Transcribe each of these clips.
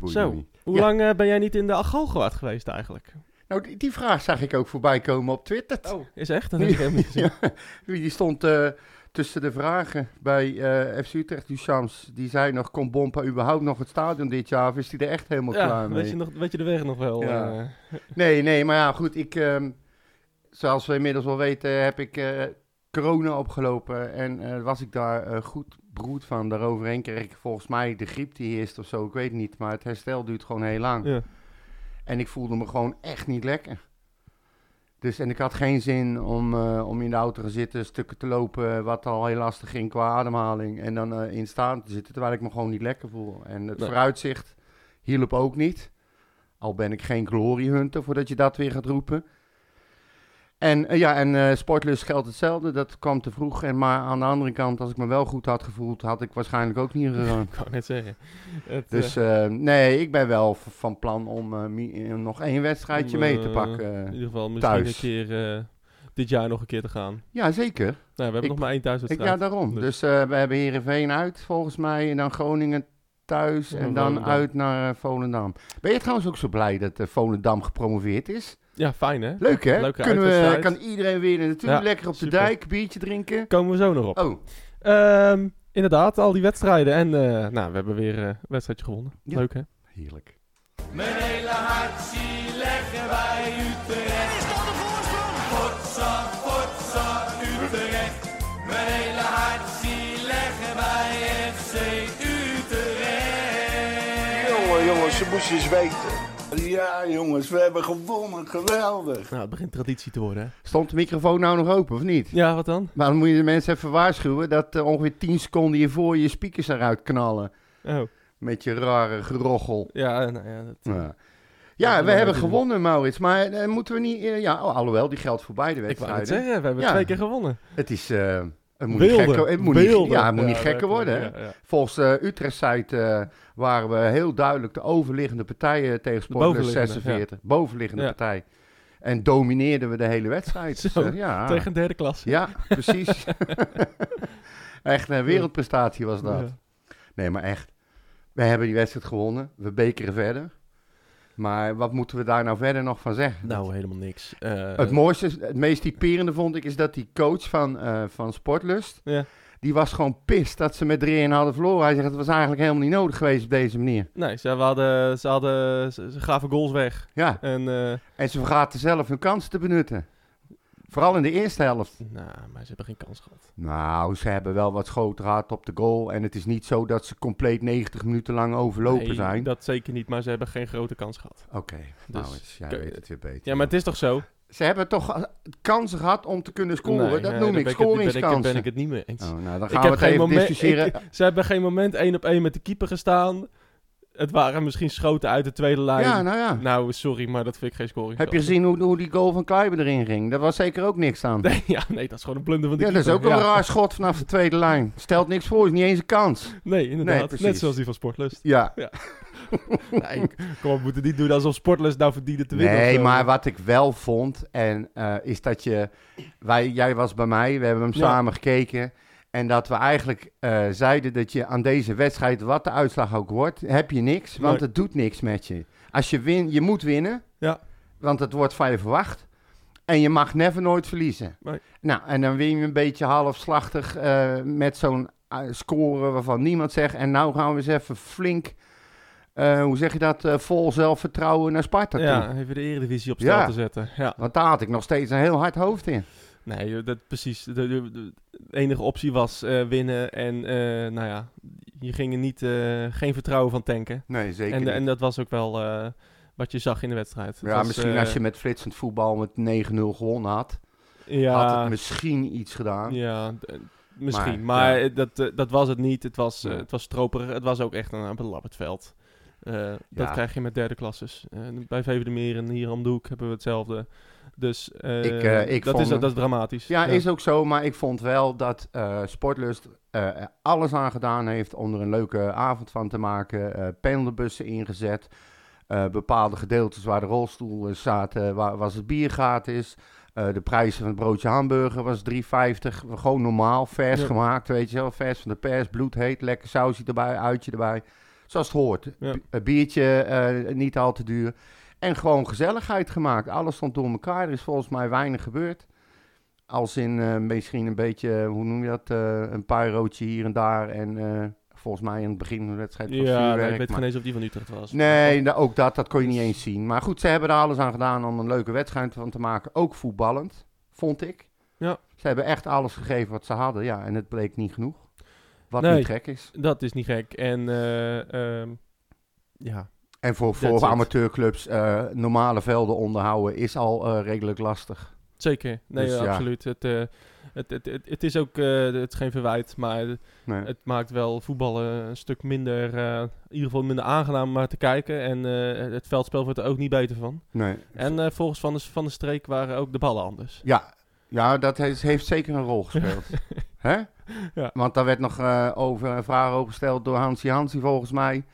boeit Zo. niet. Hoe Ja. lang eh, ben jij niet in de Achalgewaard geweest eigenlijk? Nou, die, die vraag zag ik ook voorbij komen op Twitter. Oh, is echt? Dat heb ik helemaal niet gezien. Ja, die stond eh, tussen de vragen bij eh FC Utrecht. Duchamps, die zei nog, komt Bompa überhaupt nog het stadion dit jaar? Of is die er echt helemaal Ja, klaar mee? weet, je nog, weet je de weg nog wel? Ja. Nee, nee, maar ja, goed. Ik, ehm, zoals we inmiddels wel weten, heb ik eh, corona opgelopen. En eh, was ik daar eh, goed beroerd van. Daaroverheen kreeg ik volgens mij de griep die eerst of zo. Ik weet het niet, maar het herstel duurt gewoon heel lang. ja. En ik voelde me gewoon echt niet lekker. Dus, en ik had geen zin om, eh, om in de auto te zitten, stukken te lopen, wat al heel lastig ging qua ademhaling. En dan eh, in staan te zitten, terwijl ik me gewoon niet lekker voel. En het Nee. vooruitzicht hielp ook niet. Al ben ik geen gloriehunter, voordat je dat weer gaat roepen. En eh, ja, en eh sportlust geldt hetzelfde. Dat kwam te vroeg. En maar aan de andere kant, als ik me wel goed had gevoeld, had ik waarschijnlijk ook niet gegaan. Ik wou net zeggen. Het, Dus eh, nee, ik ben wel van plan om nog één wedstrijdje om, mee te pakken. in ieder geval misschien thuis. een keer dit jaar nog een keer te gaan. Ja, zeker. Nou, we hebben Ik- nog maar één Ik, thuiswedstrijd. ja, daarom. Dus- Dus we hebben Heerenveen uit, volgens mij. En dan Groningen thuis. En En dan Volendam. uit naar Volendam. Ben je trouwens ook zo blij dat Volendam gepromoveerd is? Ja, fijn hè? Leuk hè? Leuke Kunnen we, kan iedereen weer naartoe, Ja, lekker op de super. dijk, biertje drinken. Komen we zo nog op. Oh, Ehm, inderdaad, al die wedstrijden. En eh, nou, we hebben weer eh, een wedstrijdje gewonnen. Ja. Leuk hè? heerlijk. Mijn hele hart zie leggen wij Utrecht. Is dat de voorsprong? Potsa, potsa, Utrecht. Mijn hele hart zie leggen wij FC Utrecht. Jongen, jongens, ze moesten eens weten. Ja, jongens, we hebben gewonnen. Geweldig. Nou, het begint traditie te worden hè? Stond de microfoon nou nog open of niet? Ja, wat dan? Maar dan moet je de mensen even waarschuwen dat eh, ongeveer 10 seconden hiervoor je speakers eruit knallen. Oh, Met je rare gerochel. ja, nou ja. Dat, Ja, Ja, ja dat we hebben gewonnen, Maurits. Maar eh, moeten we niet... eh, ja, oh, alhoewel, die geldt voor beide ik wou wedstrijden. het zeggen, we hebben Ja. twee keer gewonnen. Het is... eh, het moet Wilde, niet gekker, het moet niet, ja, het moet niet gekker worden. hè. ja, ja. Volgens de Utrecht-site eh, waren we heel duidelijk de overliggende partijen tegen Sportlust bovenliggende, 46. Bovenliggende partij. En domineerden we de hele wedstrijd. Dus, Zo, eh, ja. Tegen derde klas. ja, precies. echt een wereldprestatie was dat. Nee, maar echt. We hebben die wedstrijd gewonnen. We bekeren verder. Maar wat moeten we daar nou verder nog van zeggen? Nou, helemaal niks. Eh, Het mooiste, het meest typerende vond ik, is dat die coach van, eh, van Sportlust, die was gewoon pist dat ze met 3-1 hadden verloren. Hij zegt, het was eigenlijk helemaal niet nodig geweest op deze manier. Nee, ze, hadden, ze, hadden, ze, ze gaven goals weg. Ja, En, eh, en ze vergaten zelf hun kansen te benutten. Vooral in de eerste helft. nou, maar ze hebben geen kans gehad. Nou, ze hebben wel wat schoten gehad op de goal. En het is niet zo dat ze compleet 90 minuten lang overlopen Nee, zijn. dat zeker niet, maar ze hebben geen grote kans gehad. Oké, Dus, nou, eens, jij weet het weer beter. Ja, maar het is toch zo? Ze hebben toch eh, kansen gehad om te kunnen scoren. Nee, dat nee, noem ik ben ik, scoringskansen. ben ik het niet mee eens. Oh, nou, dan Ik gaan we heb het geen even moment, discussiëren. ik- ze hebben geen moment één op één met de keeper gestaan. Het waren misschien schoten uit de tweede lijn. ja, nou ja. Nou, sorry, maar dat vind ik geen scoring. Heb je gezien hoe, hoe die goal van Kluiber erin ging? Daar was zeker ook niks aan. Nee, ja, nee, dat is gewoon een blunder van de Ja, dat is ook een Ja. raar schot vanaf de tweede lijn. Stelt niks voor, is niet eens een kans. Nee, inderdaad. Nee. Net zoals die van Sportlust. Ja. nee, kom we moeten niet doen alsof Sportlust nou verdiende te winnen. Nee, maar wat ik wel vond, en eh, is dat je... Wij, jij was bij mij, we hebben hem Ja. samen gekeken. En dat we eigenlijk eh, zeiden dat je aan deze wedstrijd, wat de uitslag ook wordt, heb je niks. Want Nee. het doet niks met je. Als je wint, je moet winnen. Ja. Want het wordt van je verwacht. En je mag never nooit verliezen. Nee. Nou, en dan win je een beetje halfslachtig eh met zo'n eh, score waarvan niemand zegt. En nou gaan we eens even flink, hoe zeg je dat, vol zelfvertrouwen naar Sparta toe. Ja, even de eredivisie op stel Ja. te zetten. Ja. Want daar had ik nog steeds een heel hard hoofd in. Nee, dat, precies. De, de- de enige optie was eh, winnen. En eh, nou ja, je ging er niet, eh, geen vertrouwen van tanken. Nee, zeker En, niet. en dat was ook wel wat je zag in de wedstrijd. Ja, was, misschien als je met flitsend voetbal met 9-0 gewonnen had, had ja, het misschien iets gedaan. ja, misschien. Maar, Maar, ja. dat, dat was het niet. Het was, Ja. het was stroperig. Het was ook echt een belabberd veld. Dat krijg je met derde klasses. Eh, bij VV de Meer en hier om de hoek hebben we hetzelfde. Dus eh, Ik, eh, ik dat, vond is, dat is dramatisch. Ja, is ook zo, maar ik vond wel dat eh, Sportlust eh, alles aan gedaan heeft om er een leuke avond van te maken. Eh pendelbussen ingezet. Eh, bepaalde gedeeltes waar de rolstoelen zaten, waar, was het bier gratis. Eh, de prijs van het broodje hamburger was 3,50. Gewoon normaal, vers Ja. gemaakt, weet je wel. Vers van de pers, bloedheet, lekker sausje erbij, uitje erbij. zoals het hoort. Ja. Biertje, eh, niet al te duur. En gewoon gezelligheid gemaakt. Alles stond door elkaar. Er is volgens mij weinig gebeurd. Als in eh, misschien een beetje, hoe noem je dat, eh, een puirootje hier en daar. En eh, volgens mij in het begin van de wedstrijd Ja, nee, ik weet maar- geen eens of die van Utrecht was. Nee, nou, ook dat, dat kon je niet eens zien. Maar goed, ze hebben er alles aan gedaan om een leuke wedstrijd van te maken. Ook voetballend, vond ik. Ja. Ze hebben echt alles gegeven wat ze hadden, ja. En het bleek niet genoeg. Wat Nee. niet gek is. Dat is niet gek. En eh, ehm, ja, En voor, voor amateurclubs eh, normale velden onderhouden is al eh, redelijk lastig. zeker. Nee, Dus ja. absoluut. Het, eh, het, het, het, het is ook het is geen verwijt, maar Nee. het maakt wel voetballen een stuk minder, in ieder geval minder aangenaam om maar te kijken. En het veldspel wordt er ook niet beter van. nee. En volgens Van de, van de Streek waren ook de ballen anders. Ja, ja dat heeft, heeft zeker een rol gespeeld. Hè? Ja. Want daar werd nog over een vraag over gesteld door Hansi Hansi volgens mij.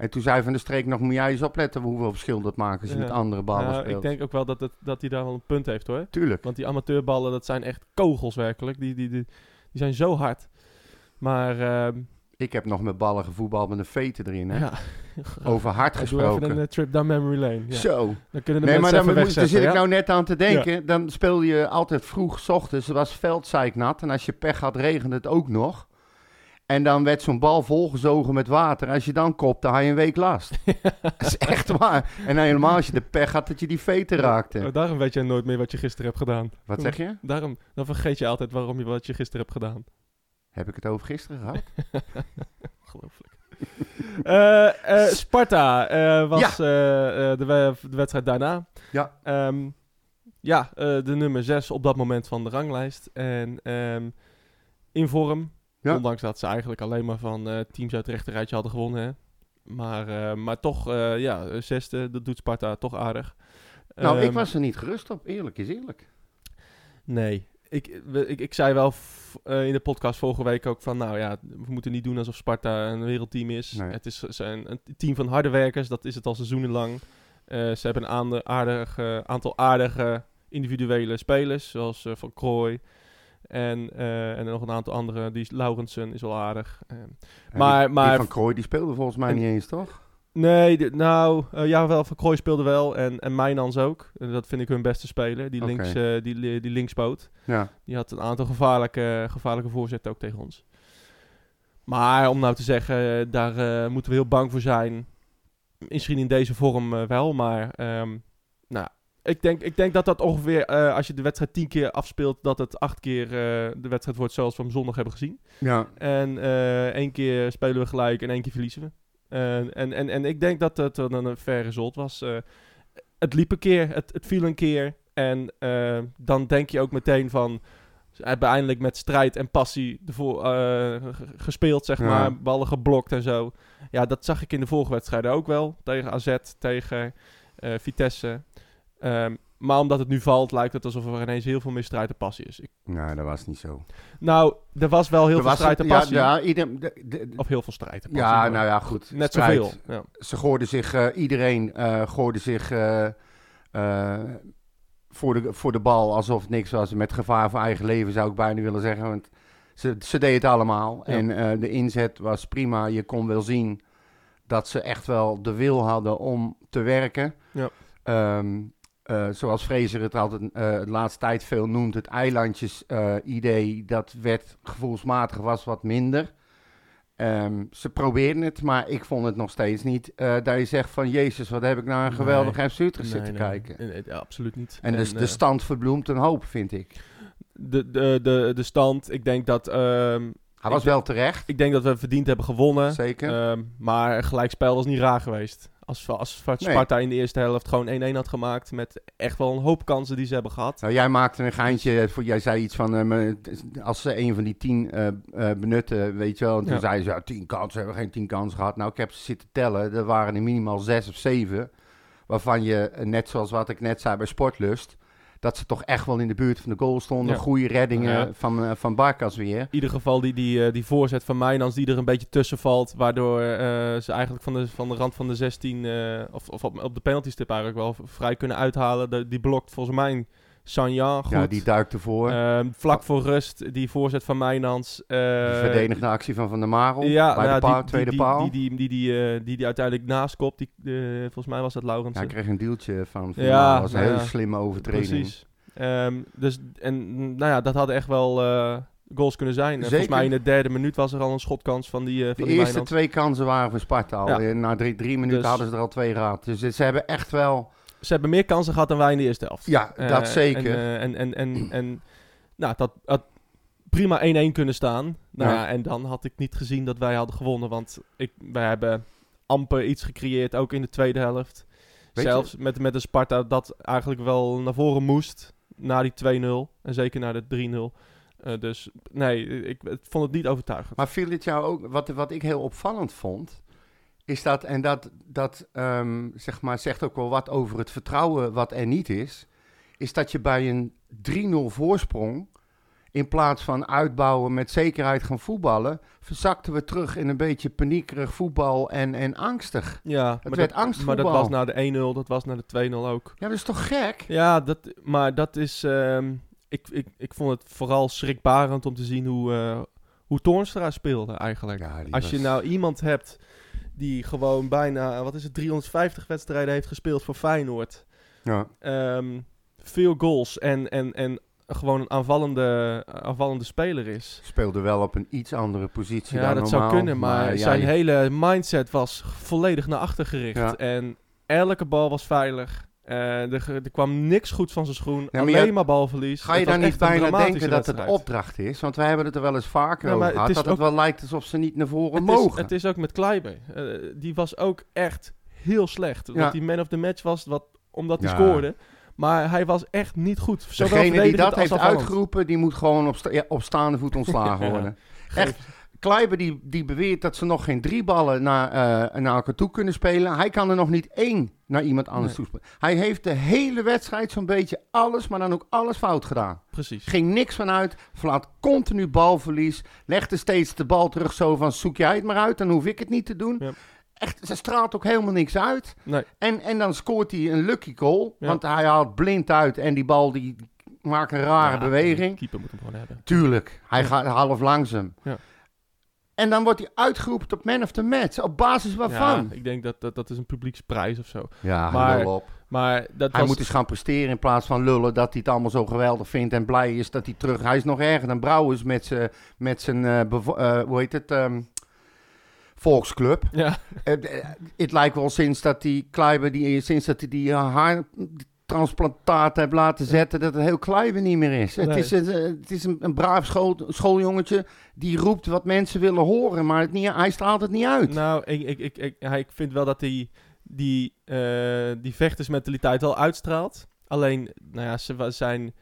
En toen zei Van der Streek nog, moet jij eens opletten hoeveel verschil dat als je Ja. met andere ballen speelt. ik denk ook wel dat, het, dat hij daar wel een punt heeft hoor. Tuurlijk. Want die amateurballen, dat zijn echt kogels werkelijk. Die, die, die, die zijn zo hard. Maar ehm, Ik heb nog met ballen gevoetbald met een veten erin. Hè? ja, Over hard Ik doe even gesproken. een eh, trip down memory lane. Ja. Zo. Dan kunnen de Nee, maar dan, even moet, daar wegzetten. zit ik nou net aan te denken. Dan speelde je altijd vroeg 's ochtends. Het was veldzeiknat. En als je pech had, regende het ook nog. En dan werd zo'n bal volgezogen met water. Als je dan kopte, had je een week last. Dat is echt waar. En dan helemaal als je de pech had dat je die veten raakte. Oh, daarom weet jij nooit meer wat je gisteren hebt gedaan. Wat zeg je? Daarom, dan vergeet je altijd waarom je wat je gisteren hebt gedaan. Heb ik het over gisteren gehad? Ongelooflijk. Eh, eh, Sparta eh, was de, we- de wedstrijd daarna. Ja. Ehm, ja, de nummer 6 op dat moment van de ranglijst. En ehm, in vorm. Ja. Ondanks dat ze eigenlijk alleen maar van eh, teams uit het rechterrijtje hadden gewonnen. Hè. Maar, eh, maar toch, eh, ja, zesde, dat doet Sparta toch aardig. nou, ik Ehm, was er niet gerust op. Eerlijk is eerlijk. Nee. Ik, ik, ik zei wel in de podcast vorige week ook van... Nou ja, we moeten niet doen alsof Sparta een wereldteam is. Nee. Het is zijn een team van harde werkers. Dat is het al seizoenenlang. Eh, ze hebben een aardig, aantal aardige individuele spelers. Zoals Van Krooi. En, eh, en nog een aantal andere. Die Laurensen is wel aardig. Eh, En Maar- die, die maar- van Krooi, die speelde volgens mij En- niet eens, toch? nee, de- nou, eh, ja wel, Van Krooi speelde wel. En, en Mijnans ook. En dat vind ik hun beste speler. Die, Oké. links, eh, die, die linkspoot. Ja. Die had een aantal gevaarlijke, gevaarlijke voorzetten ook tegen ons. Maar om nou te zeggen, eh, daar eh, moeten we heel bang voor zijn. Misschien in deze vorm eh, wel, maar ehm, nou, ik denk, ik denk dat dat ongeveer, eh, als je de wedstrijd tien keer afspeelt, dat het acht keer eh, de wedstrijd wordt zoals we hem zondag hebben gezien. Ja. En eh, één keer spelen we gelijk en één keer verliezen we. En, en, en, ik denk dat het dan een fair result was. Het liep een keer, het, het viel een keer. En dan denk je ook meteen van... Ze hebben eindelijk met strijd en passie ervoor, gespeeld, zeg Ja. maar. Ballen geblokt en zo. Ja, dat zag ik in de vorige wedstrijden ook wel. Tegen AZ, tegen eh, Vitesse. Ehm, maar omdat het nu valt, lijkt het alsof er ineens heel veel meer strijd en passie is. Ik, Nou, dat was niet zo. nou, er was wel heel Er veel strijd en ja, passie. Ja, ieder, de- de- Of heel veel strijd en passie. ja, nou ja, goed. Net strijd. zoveel. Ja. Ze gooiden zich, eh, iedereen eh gooide zich eh, voor, de, voor de bal alsof het niks was. Met gevaar voor eigen leven zou ik bijna willen zeggen. Want ze, ze deden het allemaal. Ja. En de inzet was prima. Je kon wel zien dat ze echt wel de wil hadden om te werken. Ja. Ehm, eh, zoals Fraser het altijd eh, de laatste tijd veel noemt, het eilandjes-idee, dat werd gevoelsmatig was wat minder. Ehm, ze probeerden het, maar ik vond het nog steeds niet. eh dat je zegt van, jezus, wat heb ik naar een geweldig Nee. FC Utrecht Nee, zitten nee, kijken. nee, ja, absoluut niet. En, dus de, eh, stand verbloemt een hoop, vind ik. de, de, de, de stand, ik denk dat... ehm, Hij was wel terecht, ik denk dat we verdiend hebben gewonnen. zeker. Ehm, maar gelijkspel was niet raar geweest. Als, als Sparta in de eerste helft gewoon 1-1 had gemaakt... met echt wel een hoop kansen die ze hebben gehad. Nou, jij maakte een geintje, voor, jij zei iets van, eh, als ze een van die tien eh, eh, benutten, weet je wel. En toen Ja. zei ze, ja, tien kansen, hebben we geen tien kansen gehad. Nou, ik heb ze zitten tellen, er waren er minimaal zes of zeven. Waarvan je, eh, net zoals wat ik net zei bij Sportlust, dat ze toch echt wel in de buurt van de goal stonden. Ja. Goede reddingen Ja. van, eh, van Barkas weer. In ieder geval die, die, eh, die voorzet van Mijnans die er een beetje tussen valt. Waardoor eh, ze eigenlijk van de, van de rand van de 16, eh, of, of op, op de penalty stip eigenlijk wel, vrij kunnen uithalen. De- die blokt volgens mij Sanjan goed. Ja, die duikt ervoor. Ehm, vlak voor rust, die voorzet van Mijnans. eh, de verdedigende actie van Van der Marel. ja, bij nou de ja, paal, die, tweede die, paal. Die, die, die, die, eh, die, die uiteindelijk naast kopt. Die, eh, volgens mij was dat ja, Laurensen. hij kreeg een deeltje van Van Ja, ja, Dat was een nou hele ja. slimme overtreding. Precies. Ehm, dus, en nou ja, dat hadden echt wel goals kunnen zijn. En volgens mij in de derde minuut was er al een schotkans van die, De van die eerste twee kansen waren voor Sparta al. Ja. Na drie, drie minuten Dus- hadden ze er al twee gehad. Dus ze hebben echt wel... Ze hebben meer kansen gehad dan wij in de eerste helft. Ja, Eh, dat zeker. En, eh, en, en, en, en nou, dat had prima 1-1 kunnen staan. Nou Ja. en dan had ik niet gezien dat wij hadden gewonnen. Want ik, wij hebben amper iets gecreëerd, ook in de tweede helft. Zelfs met, met een Sparta dat eigenlijk wel naar voren moest. Na die 2-0. En zeker naar de 3-0. Eh, dus nee, ik, ik vond het niet overtuigend. Maar viel dit jou ook... Wat, wat ik heel opvallend vond... Is dat... En dat, dat ehm, zeg maar, zegt ook wel wat over het vertrouwen wat er niet is. Is dat je bij een 3-0 voorsprong... In plaats van uitbouwen met zekerheid gaan voetballen... verzakten we terug in een beetje paniekerig voetbal en, en angstig. ja, maar, werd dat, maar dat was na de 1-0, dat was na de 2-0 ook. Ja, dat is toch gek? Ja, dat, maar dat is. ehm, ik, ik, ik vond het vooral schrikbarend om te zien hoe, eh hoe Toornstra speelde eigenlijk. Ja, Als je was- nou iemand hebt die gewoon bijna, wat is het, 350 wedstrijden heeft gespeeld voor Feyenoord. Ja. Ehm, veel goals en, en, en gewoon een aanvallende, aanvallende speler is. Speelde wel op een iets andere positie Ja, dan dat normaal. zou kunnen, maar, zijn je- hele mindset was volledig naar achter gericht. Ja. En elke bal was veilig. Eh, er, er kwam niks goed van zijn schoen. maar alleen maar balverlies. Ga je Het dan niet bijna denken dat het opdracht is? Want wij hebben het er wel eens vaker Ja, over het gehad. Dat het ook- wel lijkt alsof ze niet naar voren het is, mogen. het is ook met Kleiber. Eh, die was ook echt heel slecht. Ja. Want die man of the match was wat, omdat hij scoorde. Maar hij was echt niet goed. Zowel Degene die dat heeft uitgeroepen, die moet gewoon op, sta- op staande voet ontslagen worden. Echt, Kleiber die, die beweert dat ze nog geen drie ballen naar, eh, naar elkaar toe kunnen spelen. Hij kan er nog niet één naar iemand anders Nee. toe spelen. Hij heeft de hele wedstrijd zo'n beetje alles, maar dan ook alles fout gedaan. Precies. Ging niks vanuit, verlaat continu balverlies. Legde steeds de bal terug zo van zoek jij het maar uit, dan hoef ik het niet te doen. Ja. Echt, ze straalt ook helemaal niks uit. Nee. En, en dan scoort hij een lucky goal, Ja. want hij haalt blind uit en die bal die maakt een rare Ja, beweging. Keeper moet hem gewoon hebben. Tuurlijk, hij gaat half langzaam. Ja. En dan wordt hij uitgeroepen tot man of the match. Op basis waarvan? Ja, ik denk dat, dat dat is een publieksprijs of zo. Ja, Maar lul op. Maar dat Hij was... moet eens gaan presteren in plaats van lullen dat hij het allemaal zo geweldig vindt en blij is dat hij terug... Hij is nog erger dan Brouwers met zijn, met zijn eh, bevo- eh, hoe heet het, ehm, volksclub. Ja, Eh, Het lijkt wel sinds dat die Kleiber, die, sinds dat hij die eh, haartransplantaat heeft laten zetten, dat het heel Kleiber niet meer is. Het is, een, eh, het is een, een braaf school, schooljongetje die roept wat mensen willen horen, maar het niet, hij straalt het niet uit. nou, ik, ik, ik, ik, ja, ik vind wel dat hij die, eh, die vechtersmentaliteit wel uitstraalt. Alleen, nou ja, ze, zijn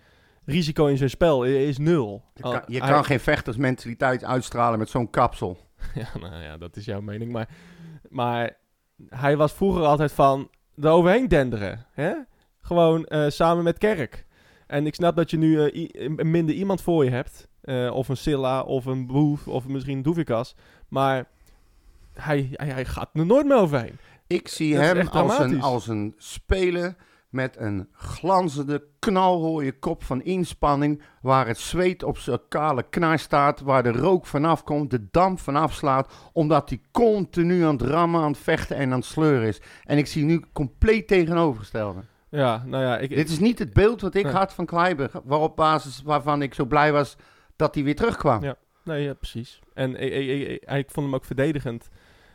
risico in zijn spel is nul. je kan, je hij- geen vechtersmentaliteit uitstralen met zo'n kapsel. Ja, nou ja, dat is jouw mening. Maar, maar hij was vroeger altijd van er overheen denderen. Hè? Gewoon eh, samen met Kerk. En ik snap dat je nu eh, minder iemand voor je hebt. eh, of een Silla, of een Boef, of misschien een Doevikas. Maar hij, hij, hij gaat er nooit meer overheen. Ik zie Dat hem als een, als een speler met een glanzende, knalrooie kop van inspanning, waar het zweet op zijn kale knaar staat, waar de rook vanaf komt, de damp vanaf slaat, omdat hij continu aan het rammen, aan het vechten en aan het sleuren is. En ik zie nu compleet tegenovergestelde. Ja, nou ja, ik, Dit is niet het beeld wat ik Nee. had van Kleiber, waarop basis waarvan ik zo blij was dat hij weer terugkwam. Ja. Nee, ja, precies. En ik, ik, ik, vond hem ook verdedigend.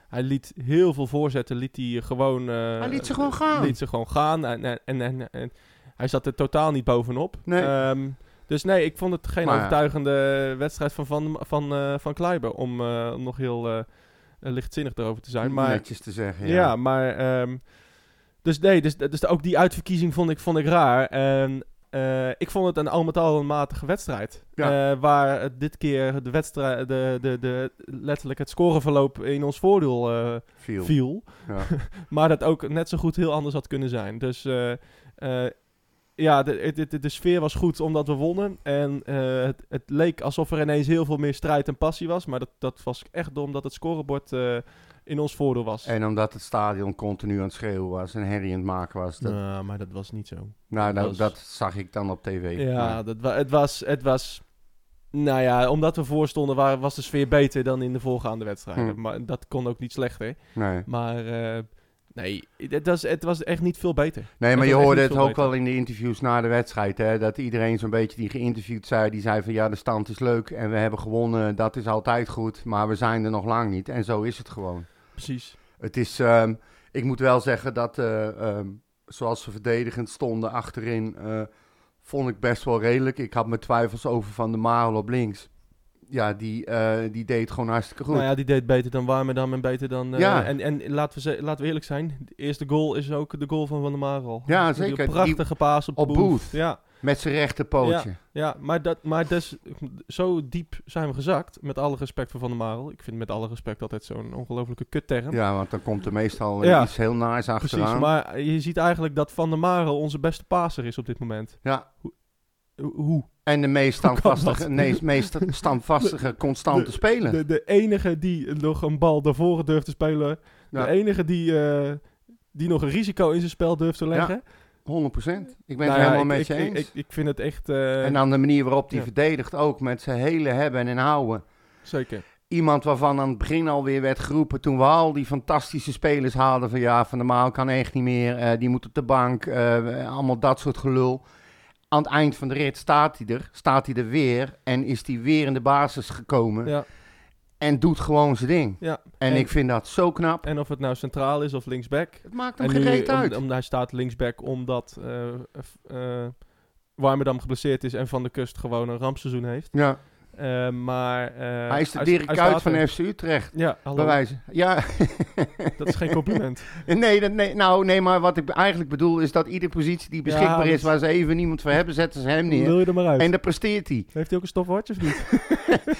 Hij liet heel veel voorzetten, liet hij gewoon... eh, Hij liet ze gewoon gaan. Liet ze gewoon gaan. En, en, en, hij zat er totaal niet bovenop. Nee. Ehm, dus nee, ik vond het geen Maar overtuigende wedstrijd van Van, van, eh, van Kleiber. Om eh, nog heel lichtzinnig erover te zijn. Maar, Netjes te zeggen, ja. ja. maar... ehm, dus nee, dus, dus ook die uitverkiezing vond ik, vond ik raar. En eh, ik vond het een al met al een matige wedstrijd. Ja. Eh, waar dit keer de wedstrijd, de, de, de, letterlijk het scoreverloop in ons voordeel eh, Viel. viel. Ja. Maar dat ook net zo goed heel anders had kunnen zijn. Dus ja, de, de, de, sfeer was goed omdat we wonnen. En het, het leek alsof er ineens heel veel meer strijd en passie was. Maar dat, dat was echt omdat het scorebord in ons voordeel was. En omdat het stadion continu aan het schreeuwen was en herrie aan het maken was. Dat, Nou, maar dat was niet zo. nou, dat, was- dat zag ik dan op tv. Ja, dat wa- het, was, het was... Nou ja, omdat we voorstonden wa- was de sfeer beter dan in de voorgaande wedstrijden. Hm. Maar dat kon ook niet slechter. nee. Maar eh, nee, het was, het was echt niet veel beter. Nee, maar je hoorde het ook beter. wel in de interviews na de wedstrijd. Hè, dat iedereen zo'n beetje die geïnterviewd zei. Die zei van ja, de stand is leuk en we hebben gewonnen. Dat is altijd goed. Maar we zijn er nog lang niet. En zo is het gewoon. Precies. Het is, ehm, ik moet wel zeggen dat eh, ehm, zoals ze verdedigend stonden achterin, eh, vond ik best wel redelijk. Ik had mijn twijfels over Van de Marel op links. Ja, die, eh, die deed gewoon hartstikke goed. Nou ja, die deed beter dan Warmerdam en beter dan... Ja. En, en laten, we laten we eerlijk zijn, de eerste goal is ook de goal van Van der Marel. Ja, zeker. prachtige paas op, op Booth. Booth. Ja, Met zijn rechterpootje. ja maar, dat, maar dus, zo diep zijn we gezakt. Met alle respect voor Van der Marel. Ik vind met alle respect altijd zo'n ongelofelijke kutterm. Ja, want dan komt er meestal Ja. iets heel naars achteraan. Precies, maar je ziet eigenlijk dat Van der Marel onze beste paser is op dit moment. Ja, Ho- Hoe? en de meest standvastige, nee, meest standvastige, constante speler. De, de enige die nog een bal daarvoor durft te spelen. Ja. De enige die, eh, die nog een risico in zijn spel durft te leggen. 100%. Ik ben Nou het ja, helemaal met ik, je ik, eens. ik, ik vind het echt... eh, en dan de manier waarop hij ja. verdedigt ook, met zijn hele hebben en houden. Zeker. Iemand waarvan aan het begin alweer werd geroepen, toen we al die fantastische spelers haalden van ja, Van der Maal kan echt niet meer, eh, die moet op de bank, eh, allemaal dat soort gelul. Aan het eind van de rit staat hij er, staat hij er weer en is hij weer in de basis gekomen Ja. En doet gewoon zijn ding. Ja. En, En- ik vind dat zo knap. En of het nou centraal is of linksback. Het maakt hem gereed om- uit. om, hij staat linksback omdat eh, Warmerdam geblesseerd is en Van de Kust gewoon een rampseizoen heeft. ja. Eh, maar... eh, hij is de Dirk Kuyt van. FC Utrecht. Ja, hallo. Bewijzen. Ja. Dat is geen compliment. nee, dat, nee, nou, nee, maar wat ik eigenlijk bedoel is dat iedere positie die beschikbaar is waar ze even niemand voor hebben, zetten ze hem neer. Wil je er maar uit? En dan presteert hij. Heeft hij ook een stopwatch of niet?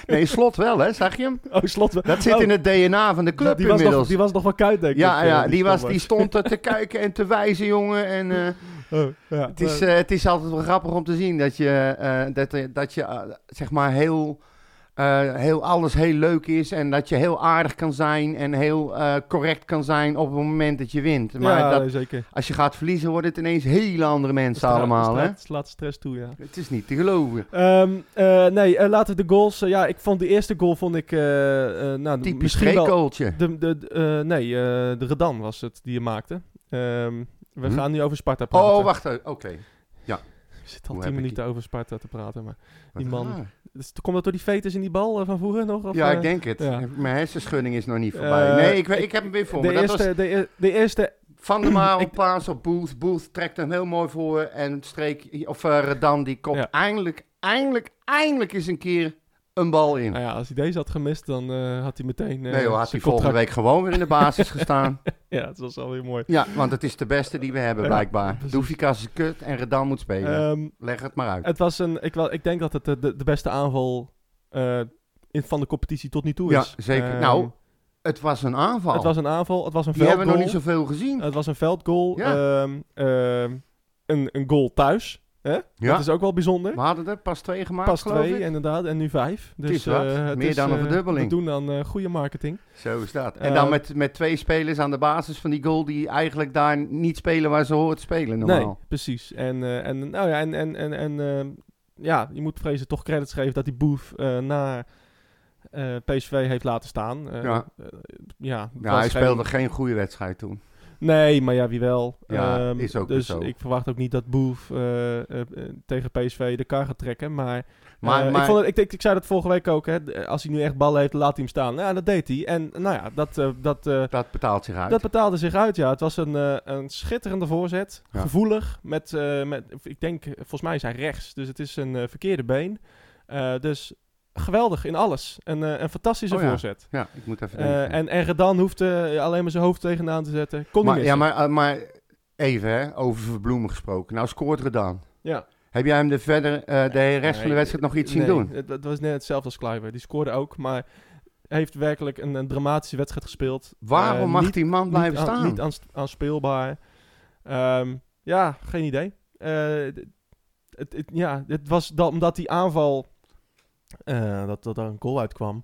Nee, slot wel, hè? Zag je hem? Oh, slot. Dat zit Oh, in het DNA van de club die was, nog, inmiddels. die was nog wel kuit, denk ja, ik. ja eh, die, was, die stond er te kijken en te wijzen, jongen. En eh, Oh, ja. het, is, Eh, eh, het is altijd wel grappig om te zien dat je, eh, dat, er- dat je eh, zeg maar, heel, eh, heel alles heel leuk is. En dat je heel aardig kan zijn en heel eh, correct kan zijn op het moment dat je wint. Maar ja, dat, zeker. als je gaat verliezen, worden het ineens hele andere mensen allemaal, hè? stra- Slaat stress toe, ja. Het is niet te geloven. Ehm, eh, nee, eh, laten we de goals... eh, ja, ik vond de eerste goal vond ik... eh, eh, nou, Typisch misschien wel... De, de, de, eh, nee, eh, de Redan was het die je maakte. Ehm, we Hm? gaan nu over Sparta praten. Oh, wacht even. Oké. We zitten al tien ik minuten over Sparta te praten. Maar Wat Die man- raar. Dus, komt dat door die fetus in die bal eh, van vroeger nog? Of, Ja, eh? ik denk het. ja. Mijn hersenschudding is nog niet voorbij. Eh, nee, ik, ik heb hem weer voor de, me. Dat eerste, was de, de eerste... Van der Marel, Ik- paas op Booth. Booth trekt hem heel mooi voor. En streek, of eh, Redan, die kopt Ja. eindelijk, eindelijk, eindelijk eens een keer een bal in. Nou ja, als hij deze had gemist, dan eh, had hij meteen... eh, nee had hij volgende week gewoon weer in de basis gestaan. Ja, dat was alweer mooi. Ja, want het is de beste die we hebben, Ja, blijkbaar. precies. Doefikas is kut en Redan moet spelen. Ehm, Leg het maar uit. het was een... Ik, wel, ik denk dat het de, de, beste aanval eh, in, van de competitie tot nu toe Ja, is. zeker. Ehm, Nou, Het was een aanval. het was een aanval, het was een die hebben we nog veldgoal. niet zoveel gezien. Het was een veldgoal. Ja. Ehm, een, een goal thuis. Hè? ja, Dat is ook wel bijzonder. we hadden er pas twee gemaakt, Pas twee, ik. inderdaad. En nu vijf. Dus, is eh, het Meer is, dan een eh, verdubbeling. We doen dan eh, goede marketing. Zo is dat. En dan met, met twee spelers aan de basis van die goal die eigenlijk daar niet spelen waar ze horen te spelen normaal. Nee, precies. En, en, nou ja, en, en, en, en ja, je moet vrezen toch credits geven dat die eh naar PSV heeft laten staan. Ja. ja, Ja, hij geen- speelde geen goede wedstrijd toen. Nee, maar ja, wie wel. Ja, Ehm, is ook dus zo. ik verwacht ook niet dat Booth eh, eh, eh, tegen PSV de kar gaat trekken. Maar, Maar, maar ik, vond het, ik, ik, ik zei dat vorige week ook. Hè, als hij nu echt ballen heeft, laat hij hem staan. Ja, dat deed hij. En nou ja, dat, dat, dat betaalt zich uit. dat betaalde zich uit, ja. Het was een, een schitterende voorzet. Ja. Gevoelig. Met, met, ik denk, volgens mij is hij rechts. Dus het is een verkeerde been. Dus geweldig in alles. Een, eh, een fantastische Oh ja. voorzet. Ja, ik moet even Eh, denken. en, en Redan hoefde alleen maar zijn hoofd tegenaan te zetten. Kon maar, niet ja, maar, eh, maar even hè, over Verbloemen gesproken. Nou scoort Redan. Ja. Heb jij hem de verder eh, de rest van de wedstrijd nog iets zien doen? Het, het was net hetzelfde als Kluivert. Die scoorde ook, maar heeft werkelijk een, een dramatische wedstrijd gespeeld. Waarom Eh, mag niet- die man blijven aan- staan? Niet aan, aanspeelbaar. Ehm, ja, geen idee. Eh, het, het- ja, het was dan, omdat die aanval, eh, dat, dat er een goal uitkwam,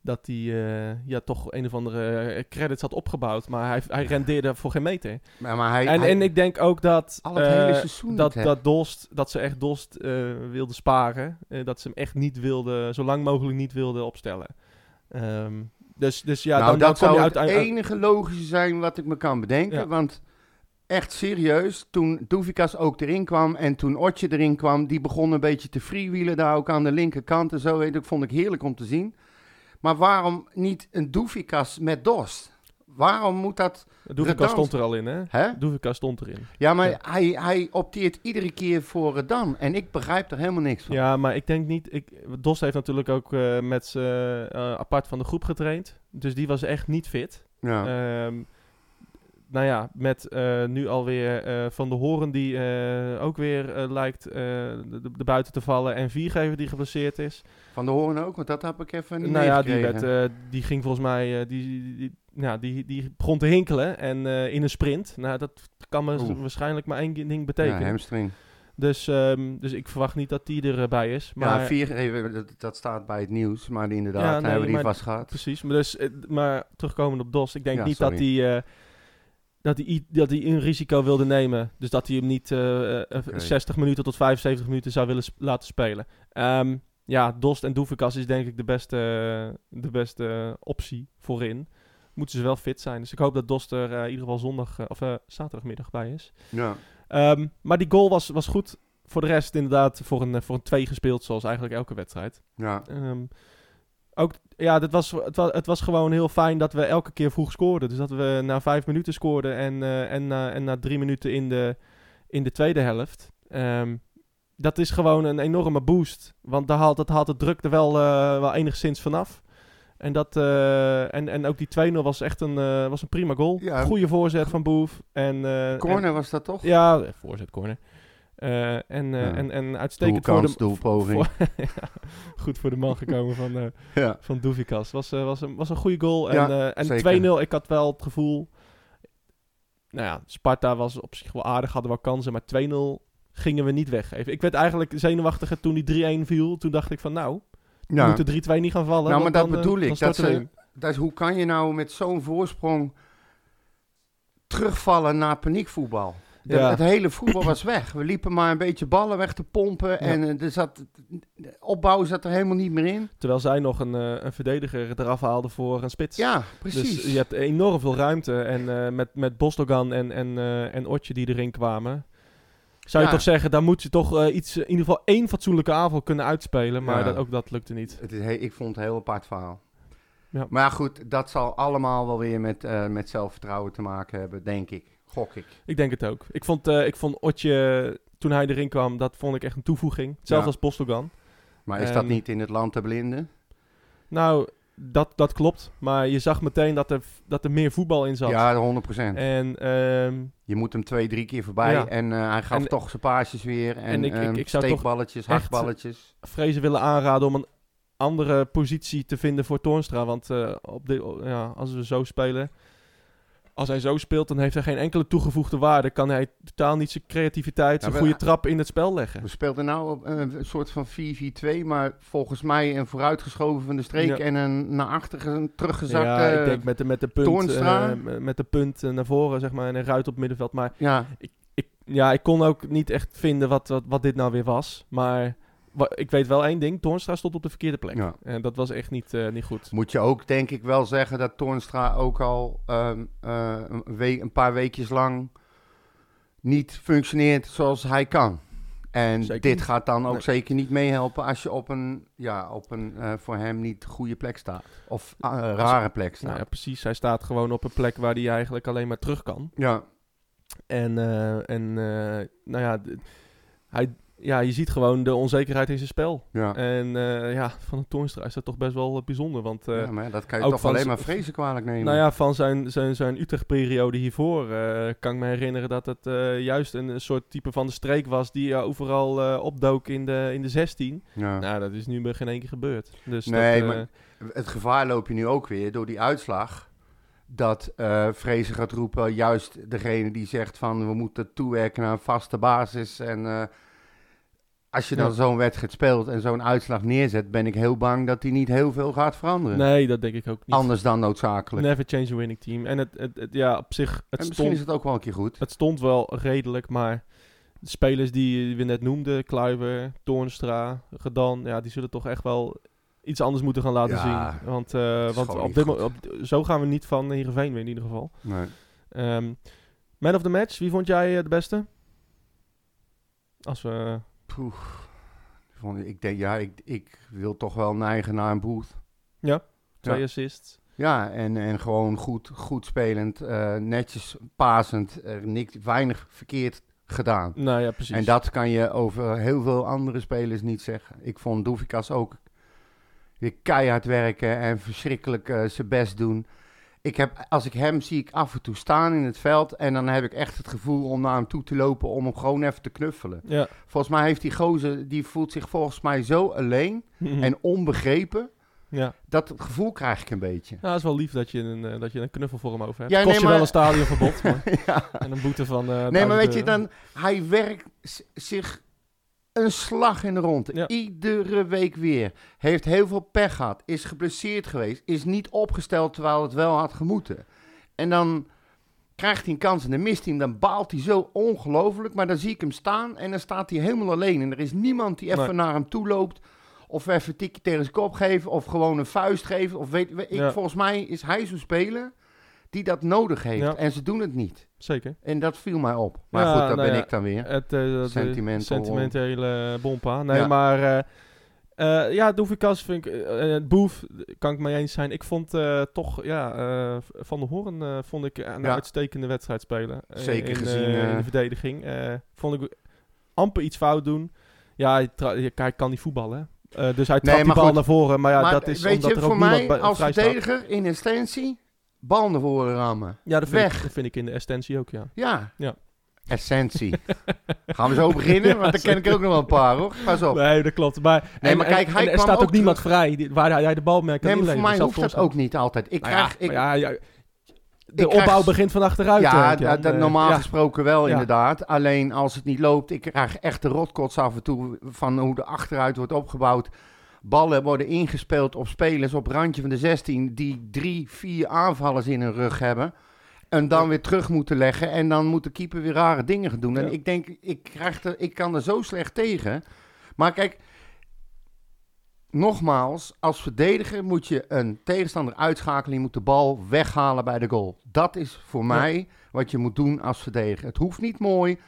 dat hij eh, ja, toch een of andere eh, credits had opgebouwd. Maar hij, hij rendeerde voor geen meter. Maar, maar hij, En, hij- en ik denk ook dat, Al het hele seizoen dat, dat, Dost, dat ze echt Dost eh wilden sparen. Dat ze hem echt niet wilden, zo lang mogelijk niet wilden opstellen. Ehm, dus, dus ja, nou, dan, dat zou het enige logische zijn wat ik me kan bedenken. Ja. Want echt serieus, toen Doevikas ook erin kwam en toen Otje erin kwam, die begon een beetje te freewheelen daar ook aan de linkerkant en zo. Weet ik, vond ik heerlijk om te zien. Maar waarom niet een Doevikas met Dost? Waarom moet dat... Doevica Redans- stond er al in, hè? Hè? Doevica stond erin. Ja, maar Ja. Hij, hij opteert iedere keer voor Redan. En ik begrijp er helemaal niks van. Ja, maar ik denk niet... Ik, Dost heeft natuurlijk ook eh, met eh, apart van de groep getraind. Dus die was echt niet fit. Ja. Ehm, nou ja, met eh, nu alweer eh Van de Horen die eh, ook weer lijkt de, de buiten te vallen. En Viergever die geblesseerd is. Van de Hoorn ook, want dat heb ik even niet nou ja, die, werd, die ging volgens mij... die, die, die- ja, die, die begon te hinkelen en in een sprint. Nou, dat kan me Oeh. waarschijnlijk maar één ding ja, betekenen. hamstring. dus, ehm, dus ik verwacht niet dat die erbij is. Maar, ja, vier, even, dat, dat staat bij het nieuws, maar inderdaad, Ja, nee, hebben die maar- vast gehad. Precies, maar, dus, maar terugkomend op Dos, ik denk Ja, niet sorry. dat eh, dat, hij, dat hij een risico wilde nemen. Dus dat hij hem niet eh, eh, Oké. 60 minuten tot 75 minuten zou willen sp- laten spelen. Ehm, ja, Dost en Doevikas is denk ik de beste, de beste optie voorin. Moeten ze wel fit zijn. Dus ik hoop dat Dost er eh, in ieder geval zondag, eh, of eh, zaterdagmiddag bij is. Ja. Ehm, maar die goal was, was goed. Voor de rest inderdaad voor een, eh, voor een 2 gespeeld, zoals eigenlijk elke wedstrijd. Ja. Ehm, ook, ja, dit was, het, was, het was gewoon heel fijn dat we elke keer vroeg scoorden. Dus dat we na vijf minuten scoorden en, eh, en, na, en na drie minuten in de, in de tweede helft. Ehm, dat is gewoon een enorme boost. Want daar haalt, dat haalt de druk er wel, eh, wel enigszins vanaf. En, dat, eh, en, en ook die 2-0 was echt een, was een prima goal. Ja. Goede voorzet van Boef. En, en- Corner was dat toch? ja, voorzet, corner. Eh, en, eh, Ja. en, en uitstekend voor de... Doelpoging. voor- Ja, goed voor de man gekomen van, Ja. van Doevikas. Was, was, een, was een goede goal. En en zeker. 2-0, ik had wel het gevoel... Nou ja, Sparta was op zich wel aardig, hadden wel kansen. Maar 2-0 gingen we niet weggeven. Ik werd eigenlijk zenuwachtiger toen die 3-1 viel. Toen dacht ik van nou, Ja. moet de 3-2 niet gaan vallen. Nou, maar dat dan, bedoel ik, dat ze-. Dat is, hoe kan je nou met zo'n voorsprong terugvallen naar paniekvoetbal? De- Ja. Het hele voetbal was weg. We liepen maar een beetje ballen weg te pompen. En eh, er zat, de opbouw zat er helemaal niet meer in. Terwijl zij nog een, eh, een verdediger eraf haalden voor een spits. Ja, precies. Dus je hebt enorm veel ruimte. En eh, met, met Bosdogan en, en, eh, en Otje die erin kwamen. Zou je Ja. toch zeggen, daar moet je toch eh, iets, in ieder geval één fatsoenlijke aanval kunnen uitspelen. Maar Ja. dat, ook dat lukte niet. Het is he- ik vond het een heel apart verhaal. Ja. Maar ja, goed, dat zal allemaal wel weer met, eh, met zelfvertrouwen te maken hebben, denk ik. Gok ik. Ik denk het ook. Ik vond, eh, ik vond Otje, toen hij erin kwam, dat vond ik echt een toevoeging. Hetzelfde Ja. als Bosdogan. Maar is dat Ehm, niet in het land te blinden? Nou, dat, dat klopt. Maar je zag meteen dat er, dat er meer voetbal in zat. Ja, 100%. En ehm, Je moet hem twee, drie keer voorbij. Ja. En eh, hij gaf En- toch zijn paasjes weer. En, en ik- ik- ehm, ik zou toch steekballetjes, hakballetjes. Vrezen willen aanraden om een andere positie te vinden voor Toornstra. Want eh, op de, ja, als we zo spelen, als hij zo speelt, dan heeft hij geen enkele toegevoegde waarde. Kan hij totaal niet zijn creativiteit, zijn goede trap in het spel leggen. We speelden nou een soort van 4-4-2, maar volgens mij een vooruitgeschoven van de streek Ja. en een naar achteren teruggezakte. ja, ik denk met de, met de punt, eh, met de punt eh, naar voren, zeg maar, en een ruit op het middenveld. Maar ja, ik, ja, ik kon ook niet echt vinden wat, wat, wat dit nou weer was. Maar ik weet wel één ding, Toornstra stond op de verkeerde plek. Ja. En dat was echt niet, eh, niet goed. moet je ook denk ik wel zeggen dat Toornstra ook al ehm, eh, een, week, een paar weekjes lang niet functioneert zoals hij kan. En Zeker dit niet. gaat dan ook Nee. zeker niet meehelpen als je op een, ja, op een eh, voor hem niet goede plek staat. Of een rare plek staat. Nou ja, precies. Hij staat gewoon op een plek waar hij eigenlijk alleen maar terug kan. ja. En, en nou ja, hij, ja, je ziet gewoon de onzekerheid in zijn spel. Ja. En eh, ja, van een Toornstra is dat toch best wel eh, bijzonder. Want eh, ja, maar dat kan je toch alleen maar vrezen kwalijk nemen. nou ja, van zijn, zijn, zijn Utrecht-periode hiervoor kan ik me herinneren dat het juist een, soort type van de streek was die overal opdook in de, in de 16. Ja. Nou, dat is nu bij geen één keer gebeurd. Dus Nee, dat, maar- Het gevaar loop je nu ook weer door die uitslag. Dat eh Vrezen gaat roepen, juist degene die zegt van we moeten toewerken naar een vaste basis. En als je dan Ja. zo'n wedstrijd speelt en zo'n uitslag neerzet, ben ik heel bang dat hij niet heel veel gaat veranderen. Nee, dat denk ik ook niet. Anders dan noodzakelijk. Never change a winning team. En het, het, het- ja, op zich, het en misschien stond, is het ook wel een keer goed. het stond wel redelijk, maar de spelers die we net noemden, Kluiver, Toornstra, Gedan, ja, die zullen toch echt wel iets anders moeten gaan laten Ja, zien. Want, eh, want op dit op, zo gaan we niet van Heerenveen winnen in ieder geval. Nee. Ehm, man of the match, wie vond jij eh, de beste? Als we... Poeh. Ik denk, ja, ik, ik wil toch wel neigen naar een Booth. Twee Ja. assists. Ja, en, en gewoon goed, goed spelend, eh, netjes pasend, er niks, weinig verkeerd gedaan. Nou ja, precies. En dat kan je over heel veel andere spelers niet zeggen. Ik vond Doefikas ook weer keihard werken en verschrikkelijk eh, zijn best doen. Ik heb, als ik hem zie, ik af en toe staan in het veld en dan heb ik echt het gevoel om naar hem toe te lopen om hem gewoon even te knuffelen. Ja. Volgens mij heeft die gozer, die voelt zich volgens mij zo alleen en onbegrepen. ja. Dat gevoel krijg ik een beetje. Ja, het is wel lief dat je een, eh, dat je een knuffel voor hem over hebt. Ja, Kost nee, je maar- wel een stadionverbod, maar... ja. En een boete van. eh, Nee, maar 1000 weet je, dan, hij werkt zich een slag in de ronde. Ja. Iedere week weer. Heeft heel veel pech gehad. Is geblesseerd geweest. Is niet opgesteld terwijl het wel had gemoeten. En dan krijgt hij een kans en dan mist hij hem. Dan baalt hij zo ongelooflijk. Maar dan zie ik hem staan en dan staat hij helemaal alleen. En er is niemand die even Nee. naar hem toe loopt. Of even een tikje tegen zijn kop geven. Of gewoon een vuist geven. Of weet, weet- ik, Ja. Volgens mij is hij zo'n speler die dat nodig heeft. Ja. En ze doen het niet. Zeker. En dat viel mij op. Maar Ja, goed, daar nou ben ja, ik dan weer. Het eh, eh, Sentimental. sentimentele bompa. Nee, Ja. maar. eh eh ja, Doefikas vind ik. eh, Boef, kan ik mee eens zijn. Ik vond toch. Ja, Van der Hoorn vond ik een uitstekende wedstrijd spelen. Zeker in, gezien, in de verdediging. Vond ik amper iets fout doen. Ja, hij kan niet voetballen. hè. Dus hij Nee, trapt die maar bal goed. naar voren. Maar ja, maar dat is omdat je, er ook voor niemand mij als verdediger in essentie, bal naar voren rammen. Ja, dat vind, weg. ik, dat vind ik in de essentie ook, ja. Ja. Ja. Essentie. Gaan we zo beginnen? Want dan ken ik ook nog wel een paar, hoor. Pas op. Nee, dat klopt. Maar, Nee, en- maar kijk, hij en er staat ook ook niemand vrij die- waar hij, hij de bal mee kan Nee, maar voor mij hoeft dat ook niet altijd. Ik Nou krijg... ja, ik, ja, ja, de ik krijg- opbouw begint van achteruit. ja, dat, dat normaal ja. gesproken wel Ja. inderdaad. Alleen als het niet loopt, ik krijg echt de rotkots af en toe van hoe de achteruit wordt opgebouwd. Ballen worden ingespeeld op spelers op randje van de 16 die drie, vier aanvallers in hun rug hebben. En dan weer terug moeten leggen. En dan moet de keeper weer rare dingen gaan doen. En ik denk, ik, krijg er, ik kan er zo slecht tegen. Maar kijk, nogmaals, als verdediger moet je een tegenstander uitschakelen. Je moet de bal weghalen bij de goal. Dat is voor Ja. mij wat je moet doen als verdediger. Het hoeft niet mooi.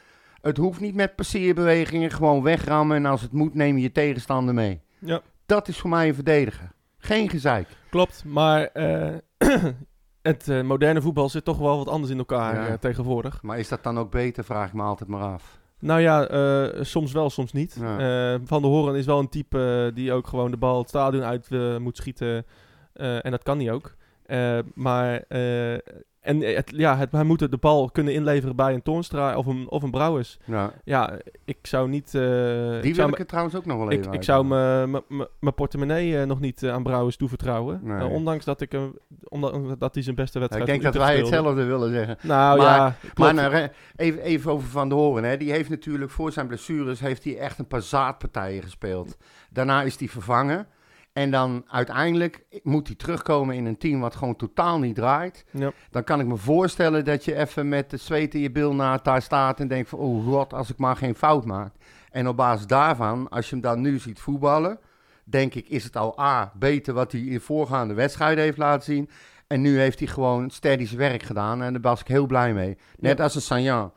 Het hoeft niet met passeerbewegingen. Gewoon wegrammen. En als het moet, neem je je tegenstander mee. Ja. Dat is voor mij een verdediger. Geen gezeik. Klopt, maar eh, het eh, moderne voetbal zit toch wel wat anders in elkaar Ja. eh, tegenwoordig. Maar is dat dan ook beter, vraag ik me altijd maar af. Nou ja, soms wel, soms niet. Ja. Van der Hoorn is wel een type die ook gewoon de bal het stadion uit moet schieten. En dat kan hij ook. Maar en het, ja, het, hij moet de bal kunnen inleveren bij een Toornstra of een, of een Brouwers. Ja. Ja, ik zou niet... eh, Die ik wil ik er trouwens ook nog wel even ik zou mijn portemonnee eh, nog niet eh, aan Brouwers toevertrouwen. Nee. Eh, ondanks dat ik hem, omdat dat hij zijn beste wedstrijd ik denk dat wij speelde. hetzelfde willen zeggen. Nou Maar- ja, Maar nou, even, even over Van der Hoorn. Hè. Die heeft natuurlijk voor zijn blessures heeft hij echt een paar zaadpartijen gespeeld. Daarna is hij vervangen. En dan uiteindelijk moet hij terugkomen in een team wat gewoon totaal niet draait. Ja. Dan kan ik me voorstellen dat je even met de zweet in je bil daar staat en denkt van... Oh god, als ik maar geen fout maak. En op basis daarvan, als je hem dan nu ziet voetballen... denk ik, is het al A, beter wat hij in voorgaande wedstrijden heeft laten zien... En nu heeft hij gewoon steady zijn werk gedaan en daar was ik heel blij mee. Net Ja. als een Sanjan.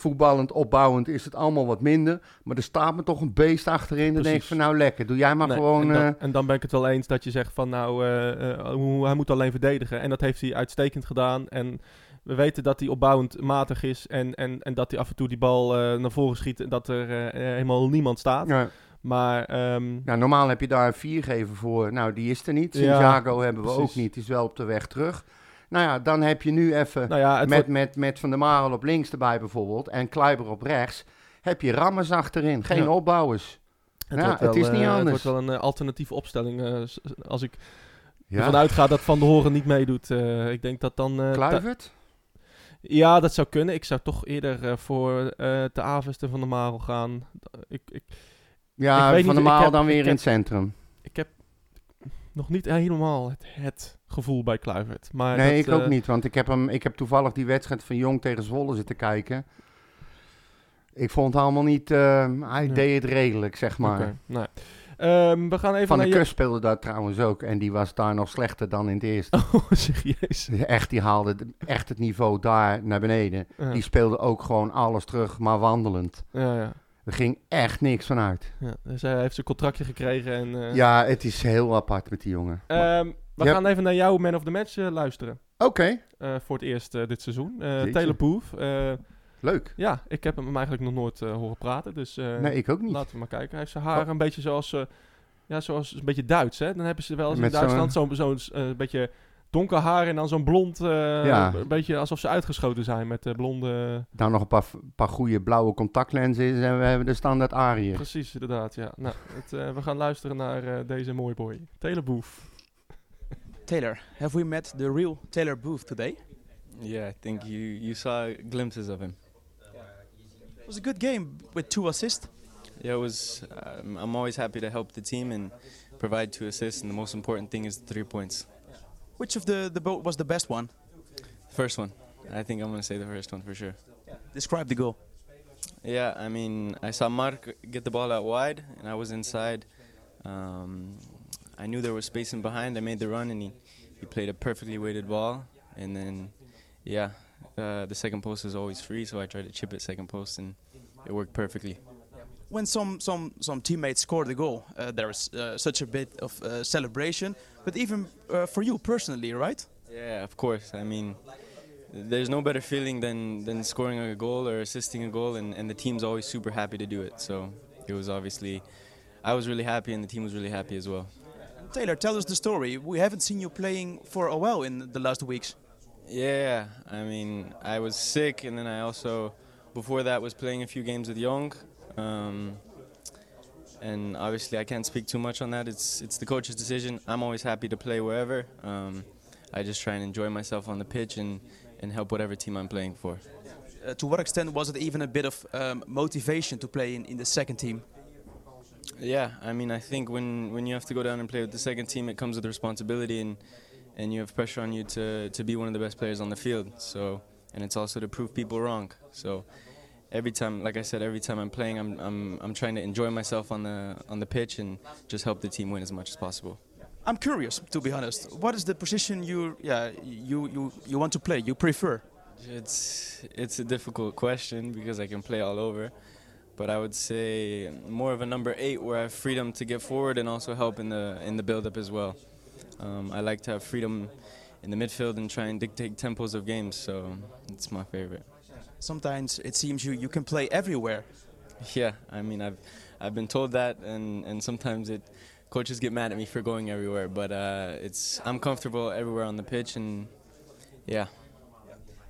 Voetballend, opbouwend is het allemaal wat minder. Maar er staat me toch een beest achterin. Dan denk ik van nou lekker, doe jij maar Nee, gewoon... en, dan, eh, en dan ben ik het wel eens dat je zegt van nou, eh, eh, hij moet alleen verdedigen. En dat heeft hij uitstekend gedaan. En we weten dat hij opbouwend matig is. En, en, en dat hij af en toe die bal naar voren schiet. En dat er helemaal niemand staat. ja. Maar ehm, Nou, normaal heb je daar een viergever voor. Nou, die is er niet. Ja, Santiago hebben we ook niet. Die is wel op de weg terug. Nou ja, dan heb je nu even... nou ja, met, wordt- met, met Van der Marel op links erbij bijvoorbeeld. En Kluiber op rechts. Heb je rammers achterin. Geen Ja. opbouwers. het, ja, het is niet eh, anders. Het wordt wel een eh, alternatieve opstelling. eh, als ik ervan uitga dat Van de Horen niet meedoet. ik denk dat dan... Kluivert? Ja, dat zou kunnen. Ik zou toch eerder voor de Avest en Van der Marel gaan. Ik, ik, Ja, Ik weet van ik heb- dan weer in het centrum. Nog niet helemaal het, het gevoel bij Kluivert. Maar nee, dat, ik ook eh, niet. Want ik heb, hem, ik heb toevallig die wedstrijd van Jong tegen Zwolle zitten kijken. Ik vond het allemaal niet... eh, hij Nee. deed het redelijk, zeg maar. Nou. Ehm, we gaan even Van de je... Kust speelde daar trouwens ook. En die was daar nog slechter dan in het eerste. Oh, serieus. Echt, die haalde de- echt het niveau daar naar beneden. Ja. Die speelde ook gewoon alles terug, maar wandelend. Ja, ja. Er ging echt niks van uit. ja. Dus hij heeft zijn contractje gekregen. En, eh, Ja, het is heel apart met die jongen. Ehm, we gaan even naar jouw man of the match eh, luisteren. Oké, Eh, voor het eerst dit seizoen. Taylor Booth. leuk. ja, ik heb hem eigenlijk nog nooit horen praten. Dus Nee, ik ook niet. laten we maar kijken. Hij heeft zijn haar Oh. een beetje zoals... ja, zoals een beetje Duits, hè? Dan hebben ze wel eens in Duitsland zo'n zo'n eh, beetje donker haar en dan zo'n blond... eh, Ja. Een beetje alsof ze uitgeschoten zijn met eh, blonde... Dan nog een paar, paar goede blauwe contactlenzen en we hebben de standaard Ariër. Precies, inderdaad, ja. Nou, het, eh, we gaan luisteren naar eh, deze mooie boy. Taylor Booth. Taylor, have we met the real Taylor Booth today? Yeah, I think you, you saw glimpses of him. It was a good game with two assists. Yeah, it was. Um, I'm always happy to help the team and provide two assists, and the most important thing is the three points. Which of the, the boat was the best one? First one, I think I'm gonna say the first one for sure. Describe the goal. Yeah, I mean, I saw Mark get the ball out wide, and I was inside. Um, I knew there was space in behind. I made the run, and he, he played a perfectly weighted ball. And then, yeah, uh, the second post is always free, so I tried to chip it second post, and it worked perfectly. When some, some, some teammates score the goal, uh, there is uh, such a bit of uh, celebration. But even uh, for you personally, right? Yeah, of course. I mean, there's no better feeling than, than scoring a goal or assisting a goal, and, and the team's always super happy to do it. So it was obviously, I was really happy, and the team was really happy as well. Taylor, tell us the story. We haven't seen you playing for a while in the last weeks. Yeah, I mean, I was sick, and then I also, before that, was playing a few games with Young. Um, and obviously, I can't speak too much on that. It's it's the coach's decision. I'm always happy to play wherever. Um, I just try and enjoy myself on the pitch and, and help whatever team I'm playing for. Uh, to what extent was it even a bit of um, motivation to play in, in the second team? Yeah, I mean, I think when, when you have to go down and play with the second team, it comes with responsibility and and you have pressure on you to, to be one of the best players on the field. So and it's also to prove people wrong. So every time, like I said, every time I'm playing, I'm I'm I'm trying to enjoy myself on the on the pitch and just help the team win as much as possible. I'm curious, to be honest. What is the position you, yeah, you, you, you want to play? You prefer? It's it's a difficult question because I can play all over, but I would say more of a number eight where I have freedom to get forward and also help in the in the build up as well. Um, I like to have freedom in the midfield and try and dictate tempos of games, so it's my favorite. Sometimes it seems you, you can play everywhere. Yeah, I mean I've I've been told that, and and sometimes it coaches get mad at me for going everywhere, but uh, it's I'm comfortable everywhere on the pitch, and yeah.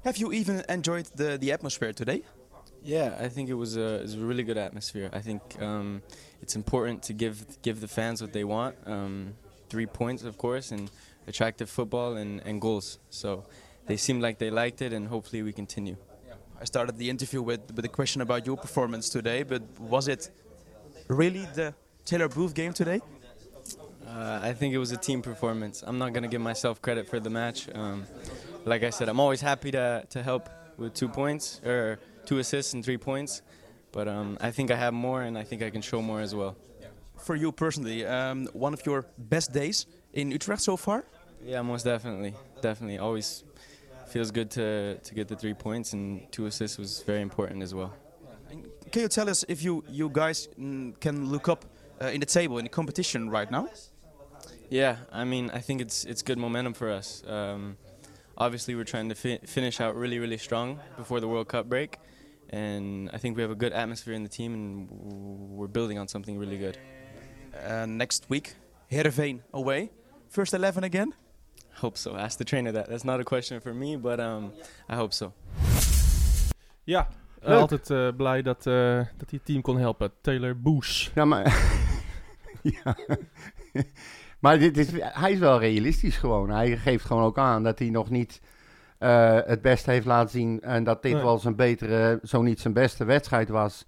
Have you even enjoyed the, the atmosphere today? Yeah, I think it was a, it was a really good atmosphere. I think um, it's important to give give the fans what they want. Um, three points, of course, and attractive football and, and goals. So they seemed like they liked it, and hopefully we continue. I started the interview with, with a question about your performance today, but was it really the Taylor Booth game today? Uh, I think it was a team performance. I'm not going to give myself credit for the match. Um, like I said, I'm always happy to, to help with two points, or two assists and three points. But um, I think I have more, and I think I can show more as well. For you personally, um, one of your best days in Utrecht so far? Yeah, most definitely. Definitely. Always feels good to, to get the three points, and two assists was very important as well. And Can you tell us if you, you guys mm, can look up uh, in the table in the competition right now? Yeah, I mean, I think it's it's good momentum for us. Um, obviously, we're trying to fi- finish out really, really strong before the World Cup break, and I think we have a good atmosphere in the team, and we're building on something really good. Uh, next week, Heerenveen away. First 11 again? Hope so. Ask the trainer that. That's not a question for me, but um, I hope so. Ja, eh, Leuk. altijd eh, blij dat, eh, dat hij het team kon helpen. Taylor Boes. Ja, maar... ja. maar dit is, hij is wel realistisch gewoon. Hij geeft gewoon ook aan dat hij nog niet eh, het beste heeft laten zien. En dat dit Nee. wel zijn betere, zo niet zijn beste wedstrijd was.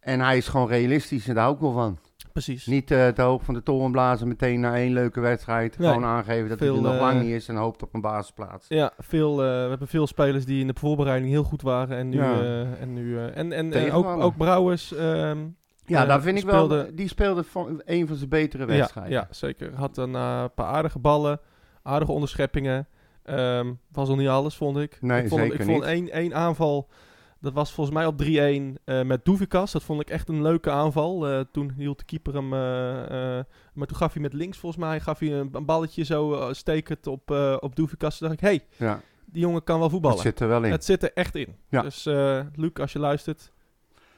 En hij is gewoon realistisch en daar hou ik wel van. Precies. Niet eh te hoog van de toren blazen meteen na één leuke wedstrijd. Nee. Gewoon aangeven dat Veel, er nog eh, lang niet is en hoopt op een basisplaats. Ja, veel, eh, we hebben veel spelers die in de voorbereiding heel goed waren. En nu. Ja. en, nu en, en eh, ook, ook Brouwers. ehm, Ja, daar vind ik wel... Die speelde van een van zijn betere wedstrijden. ja, zeker. Had een paar aardige ballen, aardige onderscheppingen. Ehm, was nog niet alles, vond ik. Nee, ik vond, zeker ik vond niet. één, één aanval. Dat was volgens mij op 3-1 eh, met Doevikas. Dat vond ik echt een leuke aanval. Eh, toen hield de keeper hem. eh, maar toen gaf hij met links volgens mij gaf hij een, een balletje zo stekend op, op Doevikas. Toen dacht ik, hé, hey, Ja, die jongen kan wel voetballen. dat zit er wel in. Het zit er echt in. Ja. Dus Luc, als je luistert,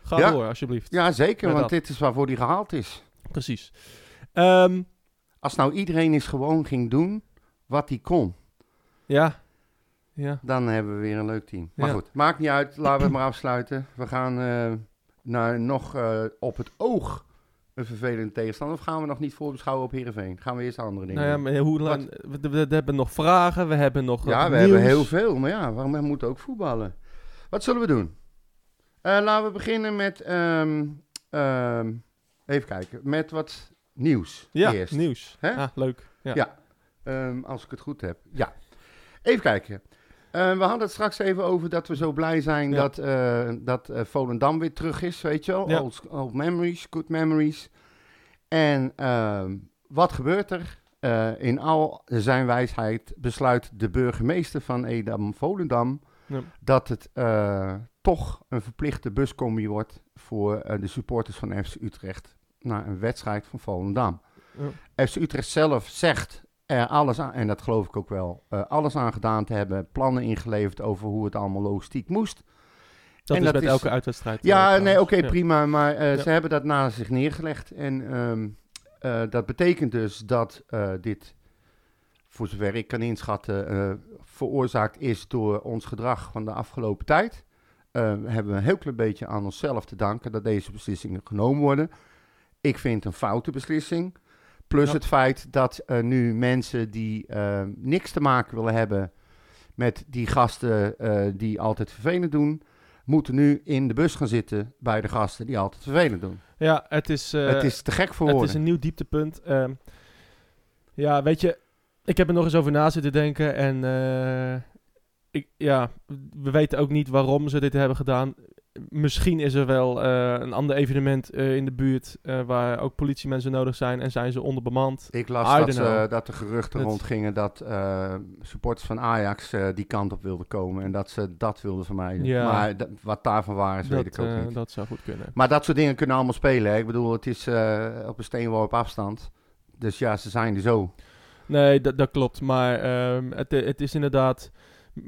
ga Ja. door alsjeblieft. Ja, zeker, Met want dat. dit is waarvoor die gehaald is. Precies. Ehm, Als nou iedereen eens gewoon ging doen wat hij kon, ja. Ja. dan hebben we weer een leuk team. Maar Ja. goed, maakt niet uit. Laten we het maar afsluiten. We gaan eh, naar nog eh, op het oog een vervelende tegenstander. Of gaan we nog niet voorbeschouwen op Heerenveen? Gaan we eerst andere dingen Nou ja, maar hoe lang, we, we- we hebben nog vragen, we hebben nog Ja, wat we hebben heel veel. Maar ja, waarom we moeten ook voetballen? Wat zullen we doen? Eh, laten we beginnen met... ehm, ehm, even kijken. Met wat nieuws Ja, eerst. nieuws. Hè? Ah, leuk. Ja. Ja. Ehm, als ik het goed heb. Ja. Even kijken. Eh, we hadden het straks even over dat we zo blij zijn Ja. dat, eh, dat eh, Volendam weer terug is, weet je wel. Ja. Old, old memories, good memories. En ehm, wat gebeurt er? In al zijn wijsheid besluit de burgemeester van Edam Volendam Ja. dat het toch een verplichte buscombi wordt voor de supporters van FC Utrecht naar een wedstrijd van Volendam. FC Utrecht zelf zegt er alles aan, en dat geloof ik ook wel, eh, alles aan gedaan te hebben, plannen ingeleverd over hoe het allemaal logistiek moest. Dat En is dat met is- elke uitwedstrijd. eh, Ja, trouwens. nee, oké, Ja. prima, maar eh, Ja. ze hebben dat naast zich neergelegd. En ehm, eh, dat betekent dus dat eh, dit, voor zover ik kan inschatten, eh, veroorzaakt is door ons gedrag van de afgelopen tijd. Eh, hebben we een heel klein beetje aan onszelf te danken dat deze beslissingen genomen worden. Ik vind een foute beslissing. Plus Ja. het feit dat eh, nu mensen die eh, niks te maken willen hebben met die gasten eh, die altijd vervelend doen, moeten nu in de bus gaan zitten bij de gasten die altijd vervelend doen. Ja, het is, het is te gek voor het woorden. is een nieuw dieptepunt. Ehm, ja, weet je, ik heb er nog eens over na zitten denken. En ik, ja, we weten ook niet waarom ze dit hebben gedaan. Misschien is er wel eh, een ander evenement eh, in de buurt eh, waar ook politiemensen nodig zijn en zijn ze onderbemand. Ik I las dat, ze, dat er geruchten Het- rondgingen dat supporters van Ajax die kant op wilden komen en dat ze dat wilden vermijden. Ja. Maar wat daarvan waar is, weet ik ook niet. dat zou goed kunnen. Maar dat soort dingen kunnen allemaal spelen. Hè? Ik bedoel, het is op een steenworp afstand. Dus ja, ze zijn er zo. Nee, dat, dat klopt. Maar ehm, het, het is inderdaad,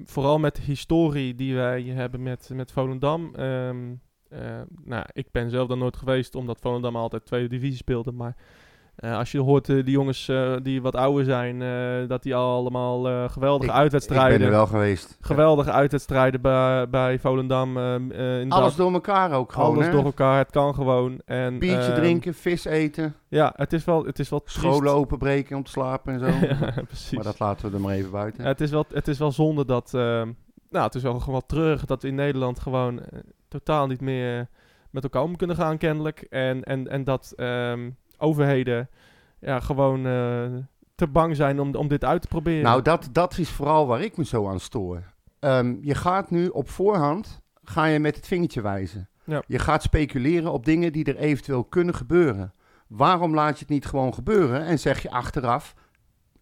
vooral met de historie die wij hebben met, met Volendam. ehm, eh, nou, ik ben zelf dan nooit geweest, omdat Volendam altijd tweede divisie speelde. Maar eh, als je hoort eh, die jongens eh, die wat ouder zijn, dat die al allemaal geweldige Ik- uitwedstrijden... Ik ben er wel geweest. Geweldige uitwedstrijden bij, bij Volendam. inderdaad, Alles door elkaar ook gewoon. alles hè? door elkaar. Het kan gewoon. En, Biertje ehm, drinken, vis eten, Ja, het is wel, het is wel scholen openbreken om te slapen en zo. ja, precies. maar dat laten we er maar even buiten. Het, is wel, het is wel zonde dat... ehm, nou, het is wel gewoon wel terug dat we in Nederland gewoon totaal niet meer met elkaar om kunnen gaan, kennelijk. En, en, en dat ehm, overheden ja, gewoon eh, te bang zijn om, om dit uit te proberen. Nou, dat, dat is vooral waar ik me zo aan stoor. Ehm, je gaat nu op voorhand ga je met het vingertje wijzen. Ja. Je gaat speculeren op dingen die er eventueel kunnen gebeuren. Waarom laat je het niet gewoon gebeuren en zeg je achteraf,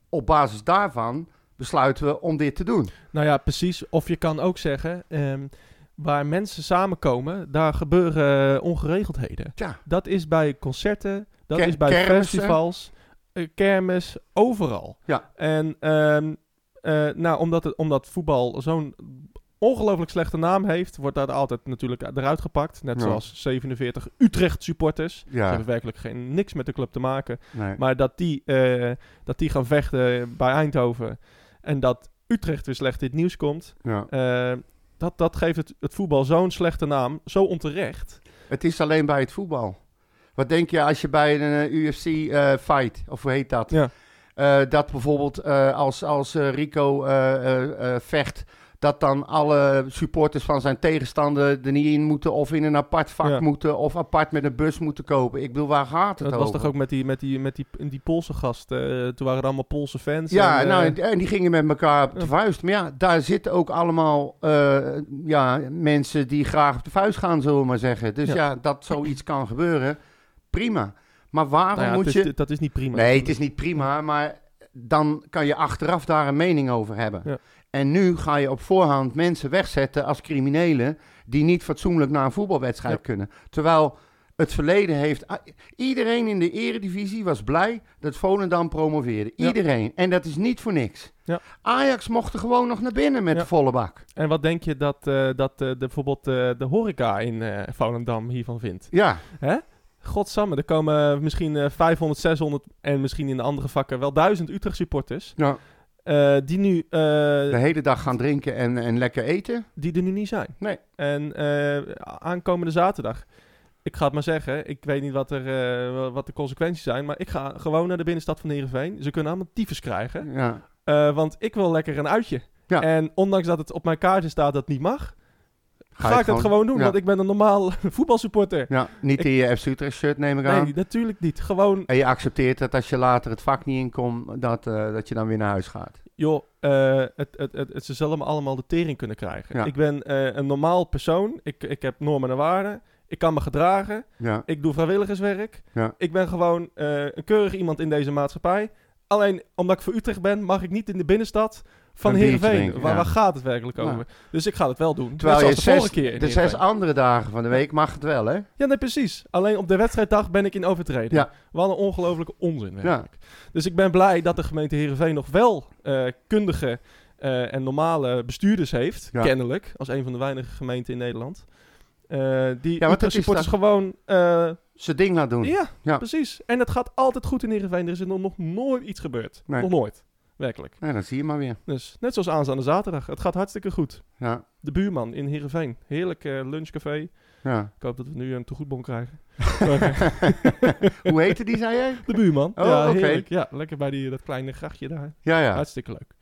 op basis daarvan besluiten we om dit te doen? Nou ja, precies. Of je kan ook zeggen, ehm, waar mensen samenkomen, daar gebeuren eh, ongeregeldheden. Tja, Dat is bij concerten, dat Ker- is bij festivals, eh, kermis, overal. Ja. En ehm, eh, nou, omdat, het, omdat voetbal zo'n ongelooflijk slechte naam heeft, wordt daar altijd natuurlijk eruit gepakt. Net Ja. zoals 47 Utrecht supporters. Ze ja, hebben werkelijk geen, niks met de club te maken. nee. Maar dat die, eh, dat die gaan vechten bij Eindhoven en dat Utrecht weer slecht in het nieuws komt, ja. dat, dat geeft het, het voetbal zo'n slechte naam, zo onterecht. Het is alleen bij het voetbal. Wat denk je als je bij een eh, UFC eh, fight, of hoe heet dat? Ja. Eh, dat bijvoorbeeld als, als Rico vecht dat dan alle supporters van zijn tegenstander er niet in moeten of in een apart vak Ja. moeten of apart met een bus moeten kopen. Ik bedoel, waar gaat het Dat was toch ook met die, met die, met die, die Poolse gast. toen waren er allemaal Poolse fans. Ja, en, nou, en- die gingen met elkaar op de vuist. Maar ja, daar zitten ook allemaal ja, mensen die graag op de vuist gaan, zullen we maar zeggen. Dus Ja. ja, dat zoiets kan gebeuren, prima. Maar waarom nou ja, moet is- je... Dat is niet prima. Nee, het is niet prima, maar dan kan je achteraf daar een mening over hebben. Ja. En nu ga je op voorhand mensen wegzetten als criminelen die niet fatsoenlijk naar een voetbalwedstrijd Ja. kunnen. Terwijl het verleden heeft... ah, Iedereen in de eredivisie was blij dat Volendam promoveerde. Iedereen. En dat is niet voor niks. Ja. Ajax mocht er gewoon nog naar binnen met Ja. de volle bak. En wat denk je dat, eh, dat eh, de, bijvoorbeeld eh, de horeca in Volendam hiervan vindt? Ja, Godsamme, er komen misschien eh, 500, 600 en misschien in de andere vakken wel 1000 Utrecht supporters. nou, eh, die, nu, eh, de hele dag gaan drinken en, en lekker eten. die er nu niet zijn. Nee. En eh, aankomende zaterdag, ik ga het maar zeggen, ik weet niet wat, er, eh, wat de consequenties zijn, maar ik ga gewoon naar de binnenstad van Heerenveen. Ze kunnen allemaal tyfus krijgen, Ja. eh, want ik wil lekker een uitje. Ja. En ondanks dat het op mijn kaartje staat dat het niet mag, Ga ga, ik dat gewoon- gewoon doen, ja. want ik ben een normaal voetbalsupporter. ja, niet in je FC Utrecht shirt neem ik aan. Nee, natuurlijk niet. Gewoon, En je accepteert dat als je later het vak niet inkomt, dat, eh, dat je dan weer naar huis gaat. joh, eh, het, het, het, het- ze zullen me allemaal de tering kunnen krijgen. Ja. Ik ben eh, een normaal persoon. Ik, ik heb normen en waarden. Ik kan me gedragen. Ja, Ik doe vrijwilligerswerk. Ja. Ik ben gewoon een keurig iemand in deze maatschappij. Alleen omdat ik voor Utrecht ben, mag ik niet in de binnenstad van Heerenveen. waar, ja. waar gaat het werkelijk Ja. over? Dus ik ga het wel doen. terwijl je de zes, vorige keer in de zes andere dagen van de week mag het wel, hè? Ja, nee, precies. Alleen op de wedstrijddag ben ik in overtreding. Ja. Wat een ongelofelijke onzin werkelijk. Dus ik ben blij dat de gemeente Heerenveen nog wel eh, kundige eh, en normale bestuurders heeft. Ja. Kennelijk. Als een van de weinige gemeenten in Nederland. Eh, die want ja, het is supporters dan- gewoon... eh, Zijn ding laat doen. ja, Ja. precies. En het gaat altijd goed in Heerenveen. Er is er nog, nog nooit iets gebeurd. Nee. Nog nooit. Werkelijk. Ja, dan zie je maar weer. Dus net zoals aanstaande zaterdag. Het gaat hartstikke goed. Ja, De buurman in Heerenveen. Heerlijk eh, lunchcafé. ja. Ik hoop dat we nu een tegoedbon krijgen. Eh, Hoe heette die, zei jij? De buurman. Oh, ja. Ja, lekker bij die, dat kleine grachtje daar. Ja, ja. Hartstikke leuk.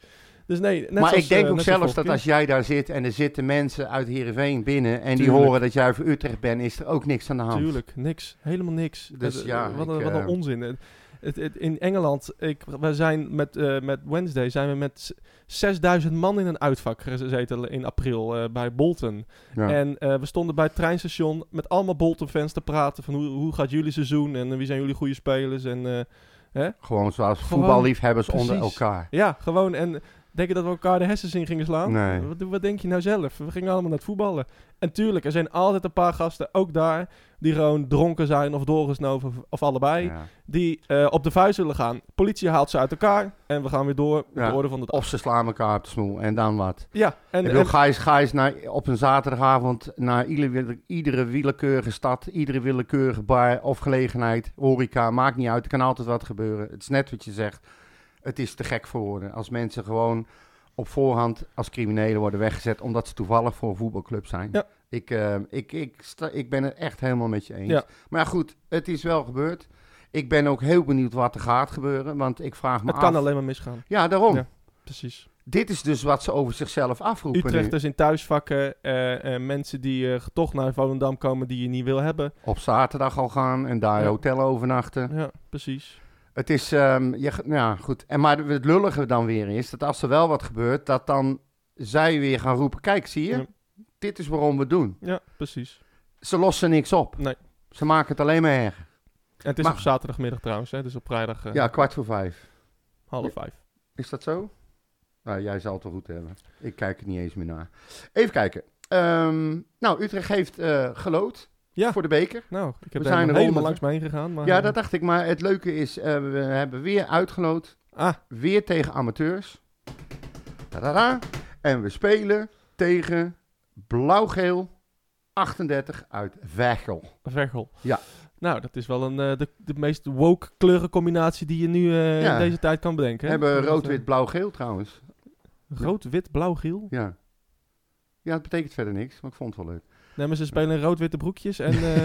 Dus nee, net maar zoals, ik denk eh, ook zelfs dat als jij daar zit en er zitten mensen uit Heerenveen binnen en die horen dat jij voor Utrecht bent, is er ook niks aan de hand. Tuurlijk, niks. Helemaal niks. Dus Het- ja, wat, ik, een, wat een eh, onzin. Het, in Engeland, ik, we zijn met, eh, met Wednesday zijn we met z- 6000 man in een uitvak gezeten in april eh, bij Bolton. Ja. En eh, we stonden bij het treinstation met allemaal Bolton-fans te praten van hoe, hoe gaat jullie seizoen en wie zijn jullie goede spelers. En eh, Gewoon zoals Gewoon, voetballiefhebbers onder elkaar. ja, gewoon. En denk je dat we elkaar de hersens in gingen slaan? Nee. Wat, wat denk je nou zelf? We gingen allemaal naar het voetballen. En tuurlijk, er zijn altijd een paar gasten, ook daar, die gewoon dronken zijn of doorgesnoven of, allebei. Ja. Die eh, op de vuist zullen gaan. Politie haalt ze uit elkaar en we gaan weer door Ja. de orde van de dag. Of ze slaan elkaar op de smoel en dan wat. Ja, en, ik bedoel, en- ga eens, ga eens naar, op een zaterdagavond naar iedere, iedere willekeurige stad, iedere willekeurige bar of gelegenheid, horeca, maakt niet uit, er kan altijd wat gebeuren. Het is net wat je zegt, het is te gek voor woorden. Als mensen gewoon op voorhand als criminelen worden weggezet omdat ze toevallig voor een voetbalclub zijn. Ja. Ik, eh, ik, ik, sta, ik ben het echt helemaal met je eens. Ja. Maar goed, het is wel gebeurd. Ik ben ook heel benieuwd wat er gaat gebeuren, want ik vraag me het af... kan alleen maar misgaan. Ja, daarom. Ja. Precies. Dit is dus wat ze over zichzelf afroepen nu. Utrechters in thuisvakken, eh, eh, mensen die eh, toch naar Volendam komen die je niet wil hebben. Op zaterdag al gaan en daar Ja. hotel overnachten. Ja, precies. Het is, ehm, g- ja goed. En maar het lullige dan weer is, dat als er wel wat gebeurt, dat dan zij weer gaan roepen, kijk zie je, Ja. Dit is waarom we het doen. Ja, precies. Ze lossen niks op. Nee. Ze maken het alleen maar erger. En het is Maar- op zaterdagmiddag trouwens, hè? dus op vrijdag eh, Ja, kwart voor vijf. half vijf. Is dat zo? Nou, jij zal het wel goed hebben. Ik kijk er niet eens meer naar. Even kijken. Ehm, nou, Utrecht heeft eh gelood Ja. voor de beker. Nou, ik heb We er zijn er helemaal langs me heen gegaan. Maar, Ja, eh, dat dacht ik. Maar het leuke is, we hebben weer uitgelood. Ah, Weer tegen amateurs. Tadada. En we spelen tegen blauw-geel 38 uit Vechel. Vergel. Ja. Nou, dat is wel een, eh, de, de meest woke kleurencombinatie die je nu eh, Ja. in deze tijd kan bedenken. We hè? hebben Dat is, rood, eh, wit, blauw, geel trouwens. Rood, wit, blauw, geel. Ja. Ja, het betekent verder niks, maar ik vond het wel leuk. Nee, maar ze spelen in rood-witte broekjes en... eh,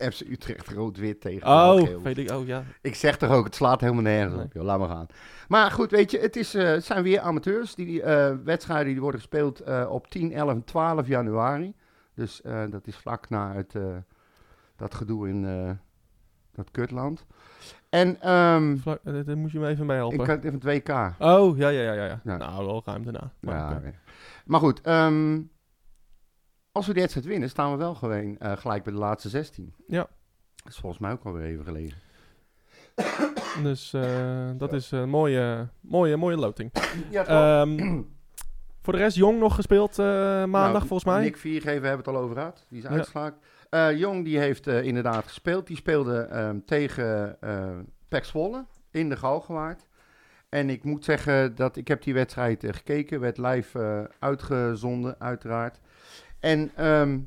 FC Utrecht rood-wit tegen oh, weet ik, oh ja. Ik zeg toch ook, het slaat helemaal nergens Nee. op. Joh, laat maar gaan. Maar goed, weet je, het, is, eh, het zijn weer amateurs. Die eh, wedstrijden die worden gespeeld op 10, 11 en 12 januari. Dus dat is vlak na het, dat gedoe in dat kutland. En ehm, Vlak, eh, daar moet je me even bij helpen. ik even het WK. Oh, ja, ja, ja, ja. Nou, wel ruim daarna. Maar, Ja. Maar goed, ehm, als we die wedstrijd winnen, staan we wel gewoon eh, gelijk bij de laatste 16. Ja. Dat is volgens mij ook alweer even geleden. Dus eh, dat is een mooie, mooie, mooie loting. Ja, Ehm, voor de rest, Jong nog gespeeld eh, maandag Nou, volgens mij. Nick Viergever hebben het al over gehad. Die is Ja. uitgeslagen. Eh, Jong die heeft eh, inderdaad gespeeld. Die speelde ehm, tegen eh Pek Zwolle in de Galgenwaard. En ik moet zeggen dat ik heb die wedstrijd eh, gekeken. Werd live eh, uitgezonden uiteraard. En ehm,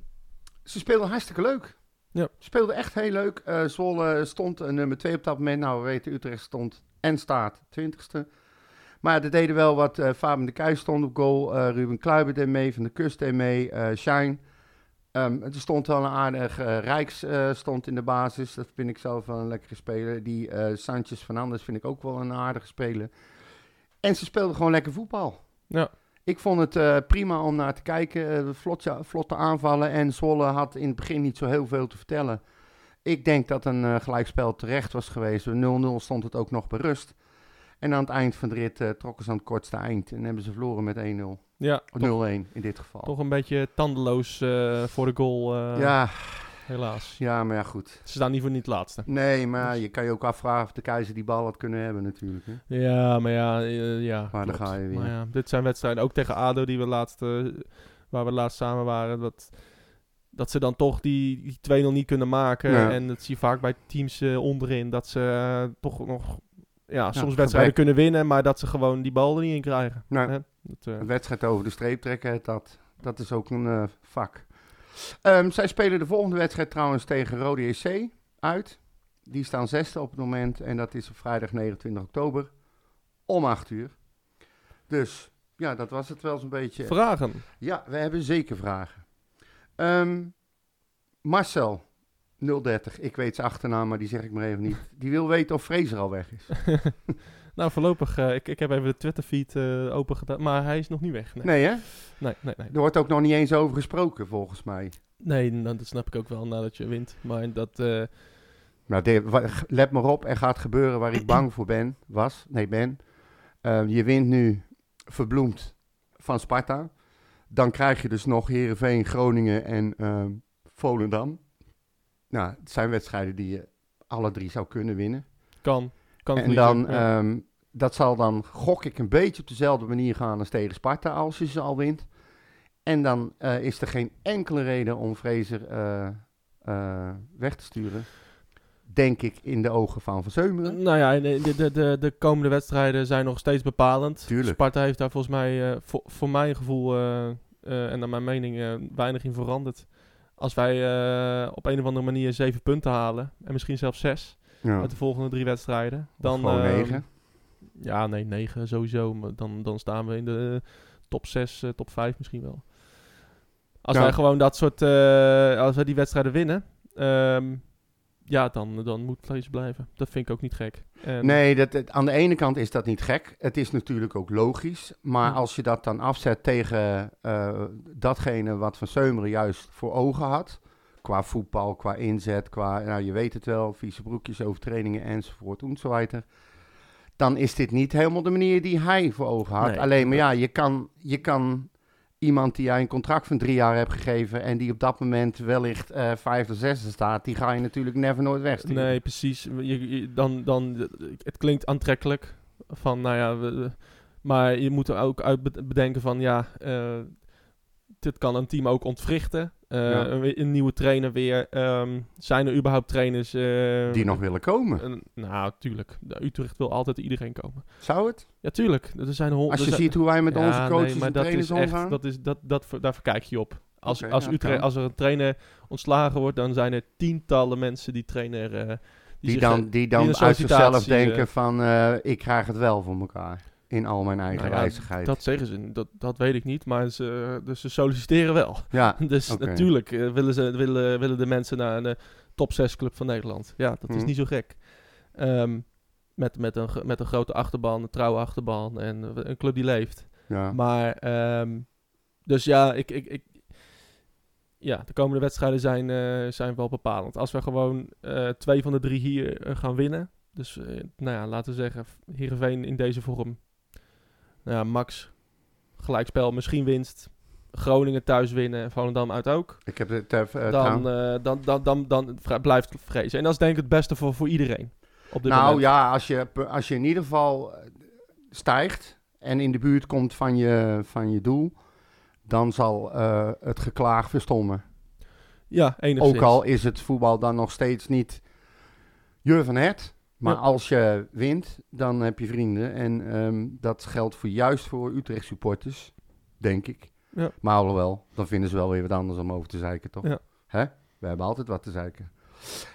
ze speelden hartstikke leuk. Ja. Speelden echt heel leuk. Eh Zwolle stond een nummer 2 op dat moment. Nou, we weten Utrecht stond en staat 20ste. Maar er deden wel wat. eh Fabian de Kuij stond op goal. Ruben Kluiber deed mee. Van de Kust deed mee. Shine. Ehm, er stond wel een aardig Rijks stond in de basis. Dat vind ik zelf wel een lekkere speler. Die Sanchez Fernandes vind ik ook wel een aardige speler. En ze speelden gewoon lekker voetbal. Ja. Ik vond het eh, prima om naar te kijken. Eh, vlotte aanvallen. En Zwolle had in het begin niet zo heel veel te vertellen. Ik denk dat een eh, gelijkspel terecht was geweest. 0-0 stond het ook nog bij rust. En aan het eind van de rit trokken ze aan het kortste eind. En hebben ze verloren met 1-0. Ja, Of toch, 0-1 in dit geval. toch een beetje tandeloos voor de goal, ja, helaas. ja, maar ja, goed. Ze staan niet voor niet laatste. Nee, maar je kan je ook afvragen of de keizer die bal had kunnen hebben natuurlijk. Hè? Ja, maar ja, eh, ja Maar dan ga je weer. Maar ja, dit zijn wedstrijden, ook tegen ADO, die we laatst, eh, waar we laatst samen waren, dat, dat ze dan toch die, die 2-0 niet kunnen maken. Ja. En dat zie je vaak bij teams eh, onderin, dat ze eh, toch nog ja, soms wedstrijden kunnen winnen, maar dat ze gewoon die bal er niet in krijgen. Nou, Hè? Dat, Een wedstrijd over de streep trekken, dat, dat is ook een vak. Ehm, zij spelen de volgende wedstrijd trouwens tegen Rode EC uit. Die staan zesde op het moment en dat is op vrijdag 29 oktober om 8 uur. Dus ja, dat was het wel zo'n beetje. Vragen. Ja, we hebben zeker vragen. Ehm, Marcel, 030, ik weet zijn achternaam, maar die zeg ik maar even niet. Die wil weten of Fraser al weg is. nou, voorlopig, eh, ik, ik heb even de Twitter-feed eh open gedaan, maar hij is nog niet weg. Nee, Nee hè? nee, nee. nee. Er wordt ook nog niet eens over gesproken volgens mij. Nee, nou, dat snap ik ook wel nadat je wint. Maar dat, eh, Nou, de- let maar op, er gaat gebeuren waar ik bang voor ben, was, nee ben. Eh, je wint nu verbloemd van Sparta. Dan krijg je dus nog Heerenveen, Groningen en ehm, Volendam. Nou, het zijn wedstrijden die je alle drie zou kunnen winnen. kan. Kan en dan, ja. ehm, dat zal dan, gok ik, een beetje op dezelfde manier gaan als tegen Sparta als je ze al wint. En dan eh, is er geen enkele reden om Fraser eh, eh, weg te sturen. Denk ik in de ogen van Van Zeumeren. Nou ja, de, de, de, de, de komende wedstrijden zijn nog steeds bepalend. Tuurlijk. Sparta heeft daar volgens mij, eh, voor, voor mijn gevoel eh, eh, en naar mijn mening, eh, weinig in veranderd. Als wij eh, op een of andere manier zeven punten halen, en misschien zelfs zes. Uit de volgende drie wedstrijden, Dan ehm, negen. Ja, nee, negen sowieso. Maar dan, dan staan we in de top 6, top 5 misschien wel. Als wij gewoon dat soort... eh, als wij die wedstrijden winnen... ehm, ja, dan, dan moet Vlees blijven. Dat vind ik ook niet gek. En- Nee, dat, het- aan de ene kant is dat niet gek. Het is natuurlijk ook logisch. Maar Ja. als je dat dan afzet tegen eh, datgene wat Van Seumeren juist voor ogen had. Qua voetbal, qua inzet, qua, nou je weet het wel, vieze broekjes, overtredingen enzovoort enzovoort. Dan is dit niet helemaal de manier die hij voor ogen had. Nee. Alleen maar ja, je kan, je kan iemand die jij een contract van drie jaar hebt gegeven en die op dat moment wellicht eh vijfde, zesde staat, die ga je natuurlijk never nooit wegsturen. Nee, precies. Je, je- dan, dan, het klinkt aantrekkelijk. Van, nou ja, we- maar je moet er ook uit be- bedenken van, ja, eh, dit kan een team ook ontwrichten. Eh, Ja. een, een nieuwe trainer weer. Ehm, zijn er überhaupt trainers... eh, Die nog willen komen. nou, tuurlijk. Utrecht wil altijd iedereen komen. Zou het? Ja, tuurlijk. Er zijn. Als je ziet hoe wij met Ja, onze coaches nee, maar en dat trainers is echt, omgaan. dat is, dat, dat, daar verkijk je op. Als, als, ja, Utrecht, als er een trainer ontslagen wordt, dan zijn er tientallen mensen die trainer... eh, die, zich, dan, die dan uit zichzelf denken van, ik krijg het wel voor elkaar. In al mijn eigen Nou ja, wijzigheid. Dat zeggen ze, dat, dat weet ik niet, maar ze, dus ze solliciteren wel. Ja, Dus natuurlijk eh, willen, ze, willen, willen de mensen naar de top 6 club van Nederland. Ja, dat is Mhm. niet zo gek. Ehm, met, met, een, met een grote achterban, een trouwe achterban en eh, een club die leeft. ja. Maar, ehm, dus ja, ik, ik, ik, ja, de komende wedstrijden zijn, eh, zijn wel bepalend. Als we gewoon eh, twee van de drie hier eh, gaan winnen. Dus, eh, nou ja, laten we zeggen, Heerenveen in deze vorm. Nou ja, Max, gelijkspel, misschien winst. Groningen thuis winnen en Volendam uit ook. Ik heb het even... eh, dan, eh, dan, dan, dan, dan blijft het vrezen. En dat is denk ik het beste voor, voor iedereen. Op dit nou moment. ja, als je, als je in ieder geval eh, stijgt en in de buurt komt van je, van je doel, dan zal eh, het geklaag verstommen. Ja, enigszins. Ook al is het voetbal dan nog steeds niet je van het. Maar als je wint, dan heb je vrienden. En ehm, dat geldt voor, juist voor Utrecht supporters, denk ik. Ja. Maar alhoewel, dan vinden ze wel weer wat anders om over te zeiken, toch? Ja. Hè? We hebben altijd wat te zeiken.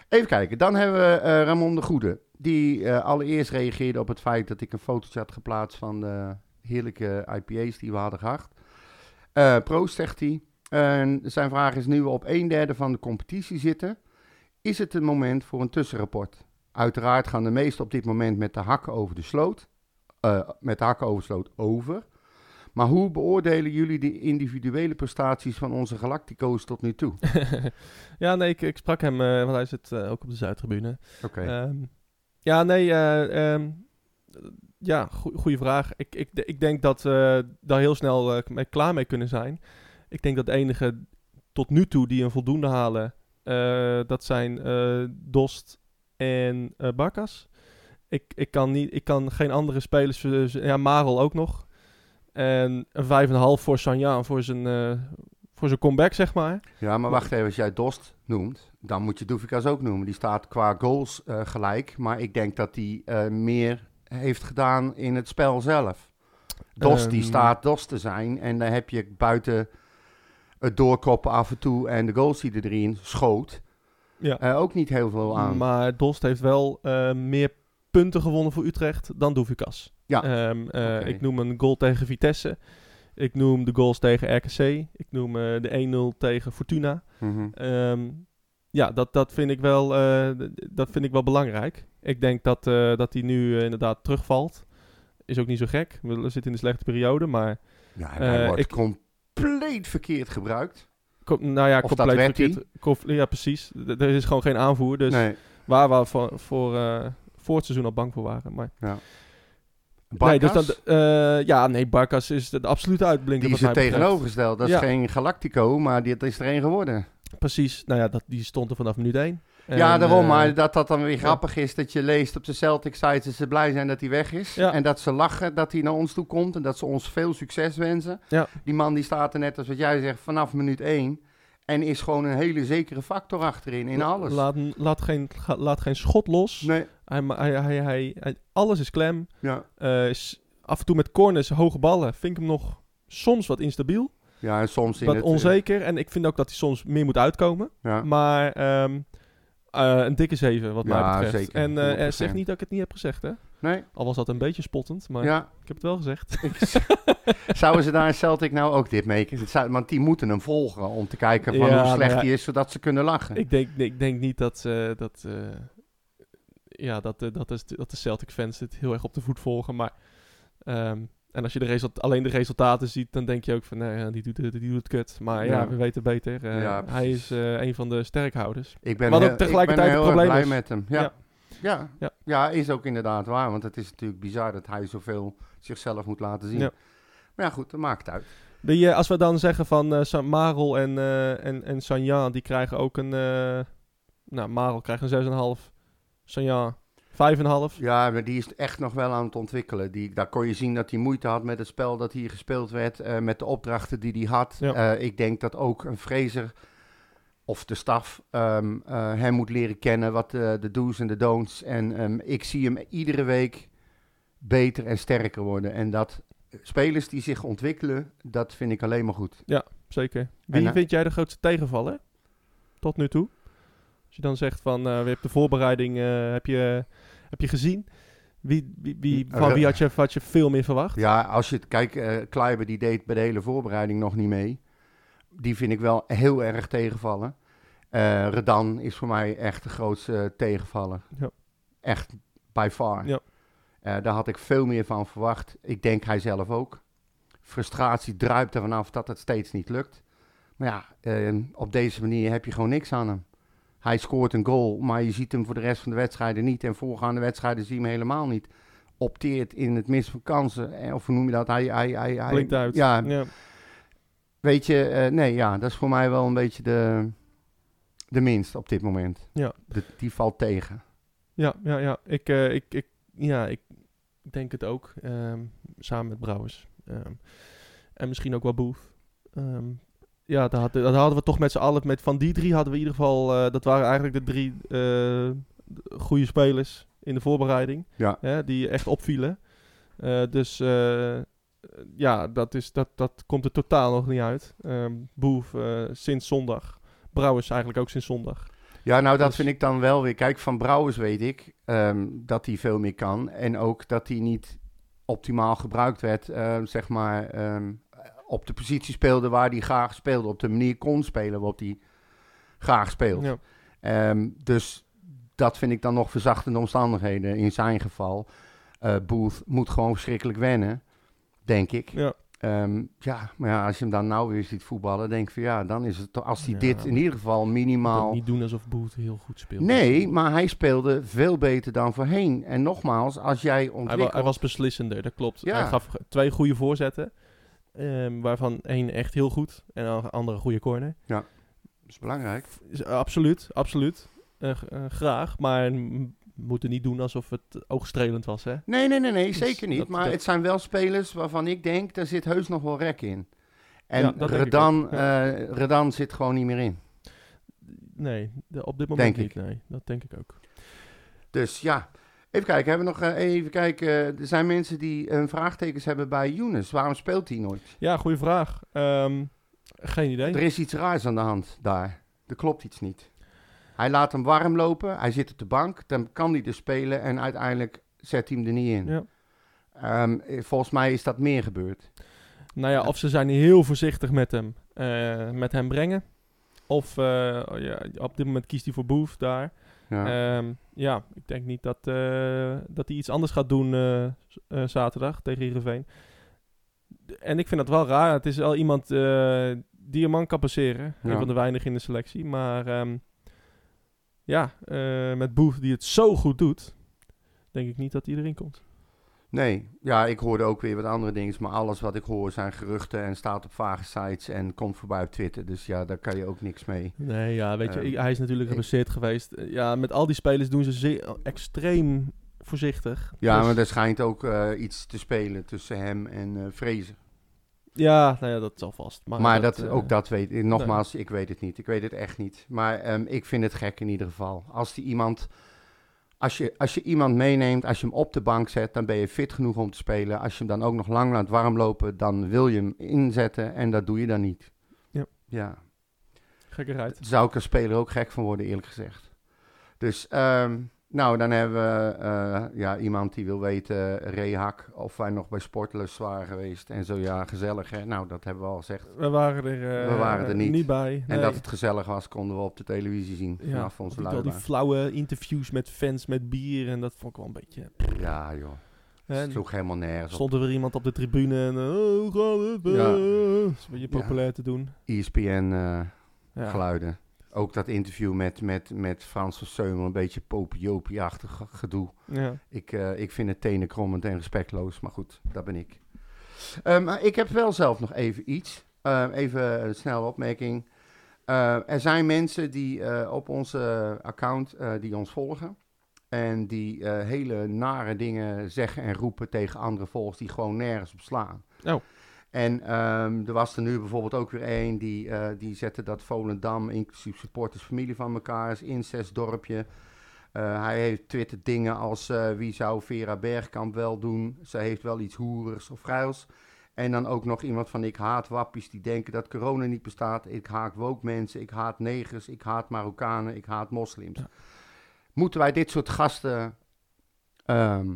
Even kijken, dan hebben we eh, Ramon de Goede. Die eh, allereerst reageerde op het feit dat ik een fotootje had geplaatst van de heerlijke IPA's die we hadden gehad. Eh proost, zegt hij. En zijn vraag is nu we op een derde van de competitie zitten. Is het een moment voor een tussenrapport? Uiteraard gaan de meesten op dit moment met de hakken over de sloot. eh, met de hakken over de sloot over. Maar hoe beoordelen jullie de individuele prestaties van onze Galactico's tot nu toe? ja, nee, ik, ik sprak hem, eh, want hij zit eh, ook op de Zuidtribune. Oké. Ehm, ja, nee, eh, ehm, ja, goede vraag. Ik, ik, ik denk dat we daar heel snel mee klaar mee kunnen zijn. Ik denk dat de enige tot nu toe die een voldoende halen, dat zijn Dost en eh Barkas. Ik, ik, kan niet, ik kan geen andere spelers, ja, Marel ook nog. En een 5,5 voor Sanjaan voor zijn, eh, voor zijn comeback, zeg maar. Ja, maar wacht even, als jij Dost noemt, dan moet je Doefikas ook noemen. Die staat qua goals eh, gelijk, maar ik denk dat hij meer heeft gedaan in het spel zelf. Dost, die Ehm. staat Dost te zijn en dan heb je buiten het doorkoppen af en toe en de goals die er erin schoot, Ja. eh, ook niet heel veel aan. Maar Dost heeft wel eh, meer punten gewonnen voor Utrecht dan Doevikas. Ja. Ehm, eh. Ik noem een goal tegen Vitesse. Ik noem de goals tegen RKC. Ik noem de 1-0 tegen Fortuna. Mhm. Ehm, ja, dat, dat, vind ik wel, dat vind ik wel belangrijk. Ik denk dat, dat hij nu inderdaad terugvalt. Is ook niet zo gek. We zitten in de slechte periode, maar... Ja, hij wordt ik- compleet verkeerd gebruikt. Nou ja, Of dat compleet verkeerd. Ja, precies. D- Er is gewoon geen aanvoer. Dus nee, waar we voor, voor, eh, voor het seizoen al bang voor waren. Maar Barkas, Nee, dus dan, eh, ja, nee, Barkas is de, de absolute uitblinker. die is er tegenovergesteld. Dat Ja. is geen Galactico, maar dit is er een geworden. Precies, nou ja, dat, die stond er vanaf minuut 1. Ja, daarom. eh, maar dat dat dan weer grappig is dat je leest op de Celtic sites dat ze blij zijn dat hij weg is. En dat ze lachen dat hij naar ons toe komt en dat ze ons veel succes wensen. Ja. Die man die staat er net als wat jij zegt vanaf minuut 1 en is gewoon een hele zekere factor achterin in alles. Laat, laat, geen, laat geen schot los. nee, Hij, hij, hij, hij, alles is klem. ja. Eh, is af en toe met corners, hoge ballen, vind ik hem nog soms wat instabiel. ja, en soms in wat het... eh, onzeker. En ik vind ook dat hij soms meer moet uitkomen. Ja. Maar ehm, eh, een dikke 7 wat mij Ja, betreft. zeker. En eh, eh, 100%. zeg niet dat ik het niet heb gezegd, hè? Nee, Al was dat een beetje spottend, maar ja. ik heb het wel gezegd. Zouden ze daar in Celtic nou ook dit zou- Want die moeten hem volgen om te kijken van Ja, hoe slecht hij is, zodat ze kunnen lachen. Ik denk, ik denk niet dat, eh, dat, ja, dat, dat, is, dat de Celtic fans het heel erg op de voet volgen. Maar, ehm, en als je de result, alleen de resultaten ziet, dan denk je ook van, ja, die doet, die doet het kut. Maar ja, Ja. we weten beter. Eh, Ja, hij is eh, een van de sterkhouders. Ik ben Wat ook tegelijkertijd ik ben heel erg blij is. met hem. Ja. Ja. Ja. Is ook inderdaad waar. Want het is natuurlijk bizar dat hij zoveel zichzelf moet laten zien. Maar ja, goed, dat maakt uit. Die, eh, als we dan zeggen van Marel en, en, en Sanjan, die krijgen ook een... nou, Marel krijgt een 6,5. Sanjan 5,5. Ja, maar die is echt nog wel aan het ontwikkelen. Die, daar kon je zien dat hij moeite had met het spel dat hier gespeeld werd. eh, met de opdrachten die hij had. Ja. Eh, ik denk dat ook een Fraser of de staf ehm, eh, hem moet leren kennen. Wat de do's en de don'ts. En ehm, ik zie hem iedere week beter en sterker worden. En dat spelers die zich ontwikkelen, dat vind ik alleen maar goed. Zeker. Wie En, vind jij de grootste tegenvaller? Tot nu toe. Als je dan zegt van, eh we hebben de voorbereiding eh, heb, je, heb je gezien. Wie, wie, wie, Eh, van wie had je, had je veel meer verwacht? Ja, als je het kijkt, eh Kleiber die deed bij de hele voorbereiding nog niet mee. Die vind ik wel heel erg tegenvallen. Eh, Redan is voor mij echt de grootste tegenvaller. Ja. Echt by far. Ja. Eh, daar had ik veel meer van verwacht. Ik denk hij zelf ook. Frustratie druipt er vanaf dat het steeds niet lukt. Maar ja, eh, op deze manier heb je gewoon niks aan hem. Hij scoort een goal, maar je ziet hem voor de rest van de wedstrijden niet. En voorgaande wedstrijden zie je hem helemaal niet. Opteert in het mis van kansen. Eh, Of hoe noem je dat? Hij, hij, hij, hij, Blinkt uit. Ja, ja. weet je, eh, nee, ja, dat is voor mij wel een beetje de, de minst op dit moment. Ja. De, die valt tegen. Ja, ja, ja. Ik, eh, ik, ik, ja, ik denk het ook. ehm, samen met Brouwers. Ehm, en misschien ook wel Boef. Ja, dat, had, dat hadden we toch met z'n allen. Met, van die drie hadden we in ieder geval... eh, dat waren eigenlijk de drie eh, goede spelers in de voorbereiding. Ja. Hè, die echt opvielen. Eh, dus ja, dat, is, dat, dat komt er totaal nog niet uit. Ehm Boef sinds zondag. Brouwers eigenlijk ook sinds zondag. Ja, nou dat Dus- vind ik dan wel weer. Kijk, van Brouwers weet ik ehm, dat hij veel meer kan. En ook dat hij niet optimaal gebruikt werd, ehm, zeg maar, op de positie speelde waar hij graag speelde. Op de manier kon spelen waarop hij graag speelt. Ja. Ehm, dus dat vind ik dan nog verzachtende omstandigheden in zijn geval. Eh Booth moet gewoon verschrikkelijk wennen, denk ik. Ja. Ehm, ja, maar ja, als je hem dan nou weer ziet voetballen, denk ik van ja, dan is het als hij Ja, dit in ieder geval minimaal... niet doen alsof Boet heel goed speelt. Nee, maar hij speelde veel beter dan voorheen. En nogmaals, als jij Hij, wa- ontwikkelt... hij was beslissender, dat klopt. Ja. Hij gaf twee goede voorzetten. Ehm, waarvan één echt heel goed en een andere goede corner. Dat is belangrijk. Is- eh, absoluut, absoluut. Eh, eh, graag, maar we moeten niet doen alsof het oogstrelend was, hè? Nee, nee, nee, nee Dus zeker niet. dat- maar dat- het zijn wel spelers waarvan ik denk, daar zit heus nog wel rek in. En Ja, ik Redan, ja. Redan zit gewoon niet meer in. Nee, op dit moment Denk niet. Nee, dat denk ik ook. Dus ja, even kijken. Hebben we nog eh, even kijken. Er zijn mensen die een vraagtekens hebben bij Younes. Waarom speelt hij nooit? Ja, goede vraag. Ehm, geen idee. Er is iets raars aan de hand daar. Er klopt iets niet. Hij laat hem warm lopen. Hij zit op de bank. Dan kan hij dus spelen. En uiteindelijk zet hij hem er niet in. Ja. Ehm, eh, volgens mij is dat meer gebeurd. Nou ja, of ze zijn heel voorzichtig met hem, eh, met hem brengen. Of eh, ja, op dit moment kiest hij voor Boef daar. Ja. Ehm, ja, ik denk niet dat, eh, dat hij iets anders gaat doen eh, eh, zaterdag tegen Heerenveen. En ik vind dat wel raar. Het is wel iemand die een man kan passeren. Ja. Een van de weinigen in de selectie. Maar ehm, ja, met Boef die het zo goed doet, denk ik niet dat hij erin komt. Nee, ja, ik hoorde ook weer wat andere dingen. Maar alles wat ik hoor zijn geruchten en staat op vage sites en komt voorbij op Twitter. Dus ja, daar kan je ook niks mee. Nee, ja, weet je, Ehm, hij is natuurlijk geblesseerd geweest. Eh, Ja, met al die spelers doen ze zeer, extreem voorzichtig. Ja, Dus- maar er schijnt ook eh, iets te spelen tussen hem en eh Fraser. Ja, nou ja, dat zal vast. Maar, Maar, dat, eh, ook dat weet ik. Nogmaals, ik weet het niet. Ik weet het echt niet. Maar ehm, ik vind het gek in ieder geval. Als die iemand. Als je, als je iemand meeneemt, als je hem op de bank zet, dan ben je fit genoeg om te spelen. Als je hem dan ook nog lang laat warmlopen, dan wil je hem inzetten en dat doe je dan niet. Ja. Ja. Zou ik als speler ook gek van worden, eerlijk gezegd. Dus, ehm, nou, dan hebben we eh, ja, iemand die wil weten, Rehak, of wij nog bij Sportlust waren geweest. En zo, ja, gezellig hè. Nou, dat hebben we al gezegd. We waren er, eh, We waren er niet. bij. En dat het gezellig was, konden we op de televisie zien ja, vanaf onze al die, al die flauwe interviews met fans met bier en dat vond ik wel een beetje... Ja, joh. Het sloeg helemaal nergens stond er weer iemand op de tribune en... eh, oh? Ja. Eh, dat is een beetje Ja. populair te doen. ESPN-geluiden. Ja. eh, Ook dat interview met, met, met Frans van Seumel, een beetje popiopie-achtig gedoe. Ja. Ik, eh, ik vind het tenenkrommend en respectloos, maar goed, dat ben ik. Maar ik heb wel zelf nog even iets. Eh, even een snelle opmerking. Er zijn mensen die op onze account die ons volgen. En die hele nare dingen zeggen en roepen tegen andere volgers die gewoon nergens op slaan. Oh. En ehm, er was er nu bijvoorbeeld ook weer één die, eh, die zette dat Volendam, inclusief supporters, familie van elkaar is, incestdorpje. Eh, hij heeft twitterd dingen als eh, wie zou Vera Bergkamp wel doen? Ze heeft wel iets hoerigs of vuils. En dan ook nog iemand van ik haat wappies die denken dat corona niet bestaat. Ik haat woke mensen, ik haat negers, ik haat Marokkanen, ik haat moslims. Ja. Moeten wij dit soort gasten ehm,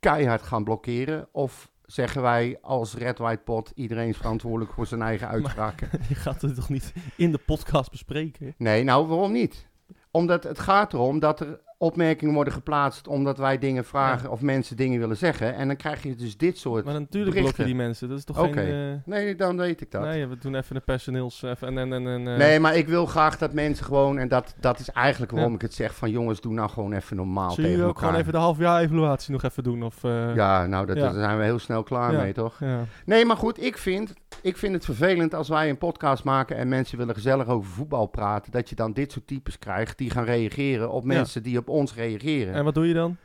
keihard gaan blokkeren? Of zeggen wij als Red White Pot, iedereen is verantwoordelijk voor zijn eigen uitspraken? Je gaat het toch niet in de podcast bespreken? Nee, nou waarom niet? Omdat het gaat erom dat er opmerkingen worden geplaatst omdat wij dingen vragen of mensen dingen willen zeggen. En dan krijg je dus dit soort... Maar natuurlijk berichten. blokken die mensen. Dat is toch Oké. geen... eh, Nee, dan weet ik dat. Nee. Nee, we doen even de personeels... Even, en, en, en, en, eh, maar ik wil graag dat mensen gewoon, en dat, dat is eigenlijk waarom Ja. ik het zeg, van jongens, doe nou gewoon even normaal Zullen tegen jullie ook elkaar. gewoon even de halfjaar evaluatie nog even doen? Of, eh, Ja, nou, dat, Ja. daar zijn we heel snel klaar mee, toch? ja. Nee, maar goed, ik vind, ik vind het vervelend als wij een podcast maken en mensen willen gezellig over voetbal praten, dat je dan dit soort types krijgt die gaan reageren op mensen die op ons reageren. En wat doe je dan?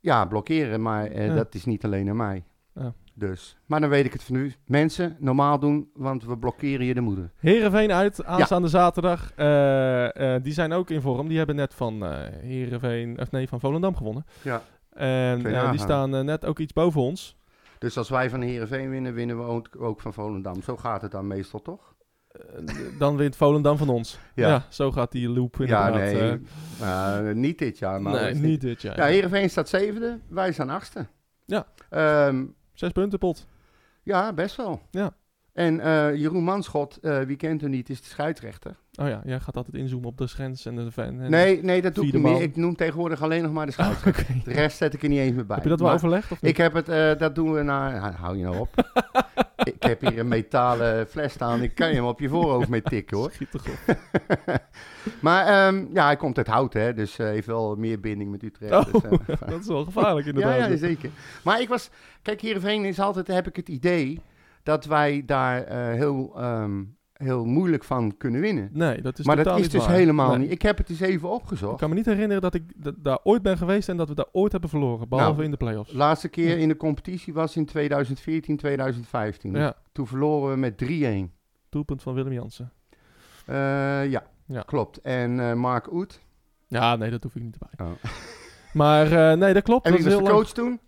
Ja, blokkeren, maar eh, Ja. dat is niet alleen aan mij. Ja. Dus, maar dan weet ik het van nu. Mensen, normaal doen, want we blokkeren je de moeder. Herenveen uit, aanstaande zaterdag. Eh, eh, die zijn ook in vorm. Die hebben net van eh Herenveen, of nee, van Volendam gewonnen. Ja. En die staan net ook iets boven ons. Dus als wij van Heerenveen winnen, winnen we ook, ook van Volendam. Zo gaat het dan meestal, toch? Eh, dan wint Volendam van ons. Ja. Ja. zo gaat die loop Ja, inderdaad. nee. eh. eh, niet dit jaar, maar... nee, niet dit jaar. Ja, Heerenveen staat zevende, wij staan achtste. Ja. Ehm, Zes punten pot. ja, best wel. Ja. En eh, Jeroen Manschot, wie kent hem niet, is de scheidsrechter. Oh ja, jij gaat altijd inzoomen op de grens en de fan. en- Nee, nee, dat doe ik niet meer. Ik noem tegenwoordig alleen nog maar de Oh, scheidsrechter. oké. De rest zet ik er niet eens meer bij. Heb je dat wel Maar overlegd of niet? Ik heb het, dat doen we. Ha- Hou je nou op. ik heb hier een metalen fles staan. Ik kan je hem op je voorhoofd mee tikken, hoor. Schiet toch op. maar ehm, ja, hij komt uit Hout, hè. Dus eh, heeft wel meer binding met Utrecht. Oh, dus, eh, dat is wel gevaarlijk ja, inderdaad. ja, zeker. Maar ik was... Kijk, Heerenveen is altijd, heb ik het idee... dat wij daar eh, heel, ehm, heel moeilijk van kunnen winnen. Nee, dat is maar dat is dus waar. helemaal Nee. niet. Ik heb het eens even Ik opgezocht. kan me niet herinneren dat ik daar ooit ben geweest en dat we daar ooit hebben verloren. Behalve Nou, in de play-offs. Laatste keer in de competitie was in 2014, 2015. Ja, Toen verloren we met 3-1. doelpunt van Willem Jansen. Eh, ja, Ja. klopt. En eh, Mark Oet. Ja, nee, dat hoef ik niet erbij. Oh. Maar eh, nee, dat klopt. En wie was de coach toen?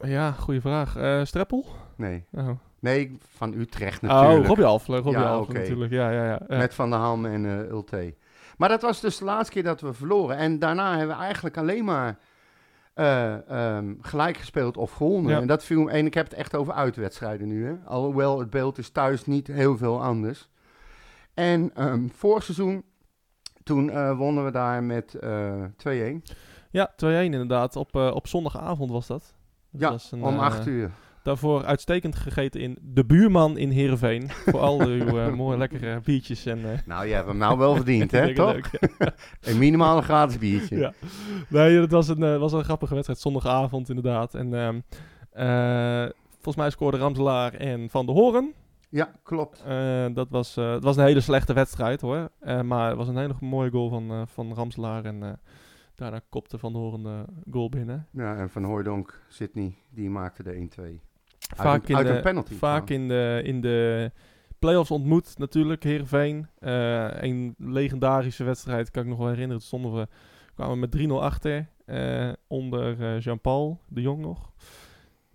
Ja, goede vraag. Streppel? Nee. Oh, Nee, van Utrecht natuurlijk. oh Robbie Alfler. Robbie Ja, Alfler natuurlijk. Ja, ja, ja. ja. Met Van der Ham en eh Ulte. Maar dat was dus de laatste keer dat we verloren. En daarna hebben we eigenlijk alleen maar eh, ehm, gelijk gespeeld of gewonnen. Ja. En dat viel me- En ik heb het echt over uitwedstrijden nu. Hè? Alhoewel het beeld is thuis niet heel veel anders. En ehm vorig seizoen, toen eh, wonnen we daar met eh 2-1. Ja, 2-1 inderdaad. Op, op zondagavond was dat. Dat Ja, was een, om 8 uur. Daarvoor uitstekend gegeten in De Buurman in Heerenveen. Voor al uw eh, mooie lekkere biertjes en... eh, Nou, je hebt hem nou wel verdiend, hè? toch? leuk. Een minimale gratis biertje. Ja. Nee, dat was een, eh, was een grappige wedstrijd. Zondagavond inderdaad. En ehm, eh, volgens mij scoorden Ramselaar en Van de Horen. Ja, klopt. Dat was, het was een hele slechte wedstrijd hoor. Maar het was een hele mooie goal van, van Ramselaar. En daarna kopte Van de Horen de goal binnen. Ja, en Van Hooijdonk, Sydney, die maakte de 1-2. Vaak, in, de, een penalty vaak in de, in de play-offs ontmoet natuurlijk Heerenveen. Eh een legendarische wedstrijd, kan ik nog wel herinneren. Toen stonden we, kwamen we met 3-0 achter. eh, onder eh, Jean-Paul de Jong nog.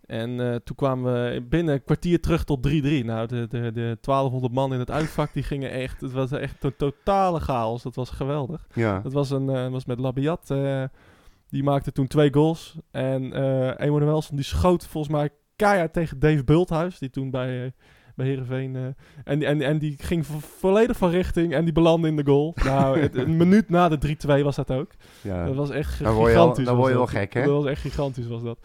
En toen kwamen we binnen een kwartier terug tot 3-3. Nou, de, de, de 1200 man in het uitvak, die gingen echt... Het was echt een totale chaos. Dat was geweldig. Ja. Dat was, een, was met Labiat. die maakte toen twee goals. En Emanuelson die schoot volgens mij keihard tegen Dave Bulthuis. Die toen bij, eh bij Heerenveen... eh, en, en, en die ging vo- volledig van richting en die belandde in de goal. Nou, het- een minuut na de 3-2 was dat ook. ja. Dat was echt Dan word je al- gigantisch. dan word je dat. wel gek, hè? Dat was echt gigantisch, was dat.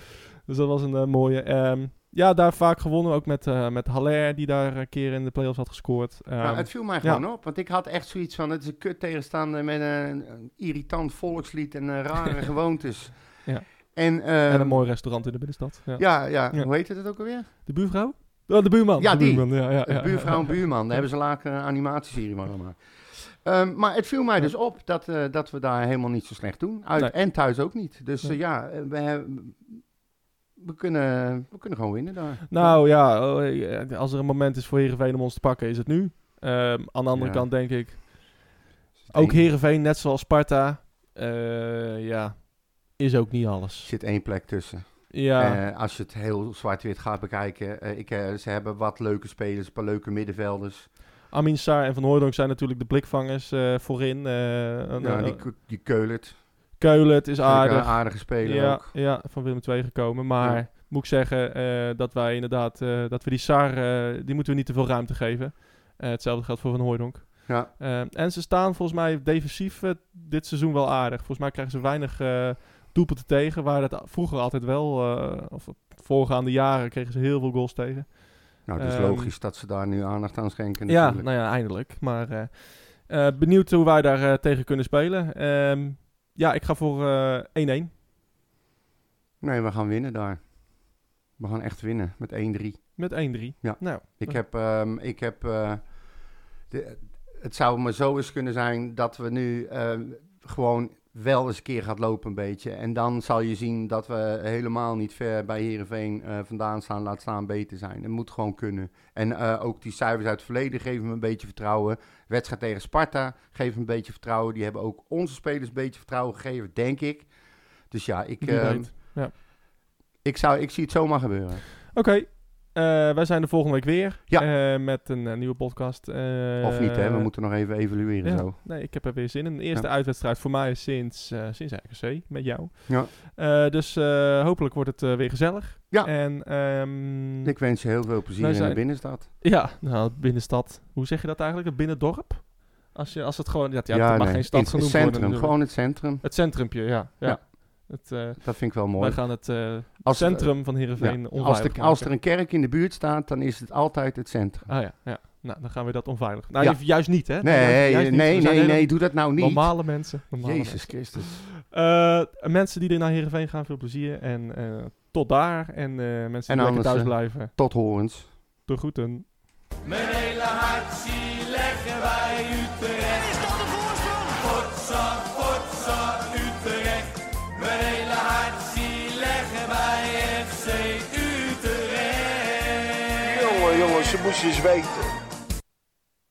Dus dat was een eh, mooie. Ehm, ja, daar vaak gewonnen. Ook met, eh met Haller, die daar een keer in de playoffs had gescoord. Ehm, Nou, het viel mij ja. gewoon op, want ik had echt zoiets van, het is een kut tegenstander met een, een irritant volkslied en rare gewoontes. Ja. En, eh, en een mooi restaurant in de binnenstad. Ja. Ja, ja, Ja. hoe heet het ook alweer? De buurvrouw? Oh, de buurman. Ja, de die. buurman. Ja, ja, De ja, buurvrouw en ja. buurman, daar hebben ze later een animatieserie van gemaakt. Ehm, maar het viel mij dus op dat, eh, dat we daar helemaal niet zo slecht doen. Uit, Nee. En thuis ook niet. Dus eh, ja, eh, we, hebben- we, kunnen, we kunnen gewoon winnen daar. Nou ja, oh, eh, als er een moment is voor Heerenveen om ons te pakken, is het nu. Ehm, aan de andere Ja. kant denk ik, ook Heerenveen, net zoals Sparta, eh, ja, is ook niet Er alles. zit één plek tussen. Ja, Eh, als je het heel zwart-wit gaat bekijken. eh, ik, eh, ze hebben wat leuke spelers, een paar leuke middenvelders. Amin Saar en Van Hooydonk zijn natuurlijk de blikvangers voorin. Ja, die, die Keulert. Keulen, het is aardig. Een aardige speler ja, ook. ja, van Willem II gekomen. Maar Ja. moet ik zeggen dat wij inderdaad, dat we die eh, die moeten we niet te veel ruimte geven. Hetzelfde geldt voor Van Hooijdonk. Ja. En ze staan volgens mij defensief dit seizoen wel aardig. Volgens mij krijgen ze weinig doelpunten tegen, waar dat vroeger altijd wel, eh, of voorgaande jaren kregen ze heel veel goals tegen. Nou, het is Ehm, logisch dat ze daar nu aandacht aan schenken Ja, natuurlijk. nou ja, eindelijk. Maar eh, eh, benieuwd hoe wij daar tegen kunnen spelen. Ehm, ja, ik ga voor eh, 1-1 Nee, we gaan winnen daar. We gaan echt winnen met 1-3. met 1-3. Ja. Nou, Ik heb, ehm, ik heb de, het zou maar zo eens kunnen zijn dat we nu gewoon wel eens een keer gaat lopen een beetje. En dan zal je zien dat we helemaal niet ver bij Heerenveen eh vandaan staan, laat staan beter zijn. Het moet gewoon kunnen. En eh, ook die cijfers uit het verleden geven me een beetje vertrouwen. Wedstrijd tegen Sparta geeft me een beetje vertrouwen. Die hebben ook onze spelers een beetje vertrouwen gegeven, denk ik. Dus ja, ik, ehm. Ja. ik, zou, ik zie het zomaar gebeuren. Oké, wij zijn de volgende week weer Ja. eh, met een eh, nieuwe podcast. Eh, of niet, hè? We moeten nog even evalueren ja, zo. Nee, ik heb er weer zin in. De eerste Ja. uitwedstrijd voor mij is sinds, eh sinds RKC met jou. Ja. Eh, dus eh, hopelijk wordt het eh, weer gezellig. Ja. En ehm, Ik wens je heel veel plezier in de binnenstad. ja, nou, binnenstad. Hoe zeg je dat eigenlijk? Het binnendorp? Als, je, als het gewoon... Ja, ja, het mag nee. geen stad genoemd het centrum, worden. gewoon het centrum. Het centrumpje, ja. ja. Ja. Het, eh, Dat vind ik wel mooi. wij gaan het eh, Als- centrum van Ja, Heerenveen als, onveilig er, als er een kerk in de buurt staat, dan is het altijd het centrum. Ah ja, ja. Nou, dan gaan we dat onveilig. Nou, Ja. ju- juist niet, hè? Nee, juist nee, nee, nee, doe dat nou niet. Normale mensen. Normale Jezus mensen. Christus. Eh, mensen die er naar Heerenveen gaan, veel plezier. En eh, tot daar. En eh, mensen En die lekker anders, thuis blijven, Tot horens. de groeten. Mijn hele hart zie leggen wij Utrecht. Is dat de voorsprong? Ze moesten eens weten.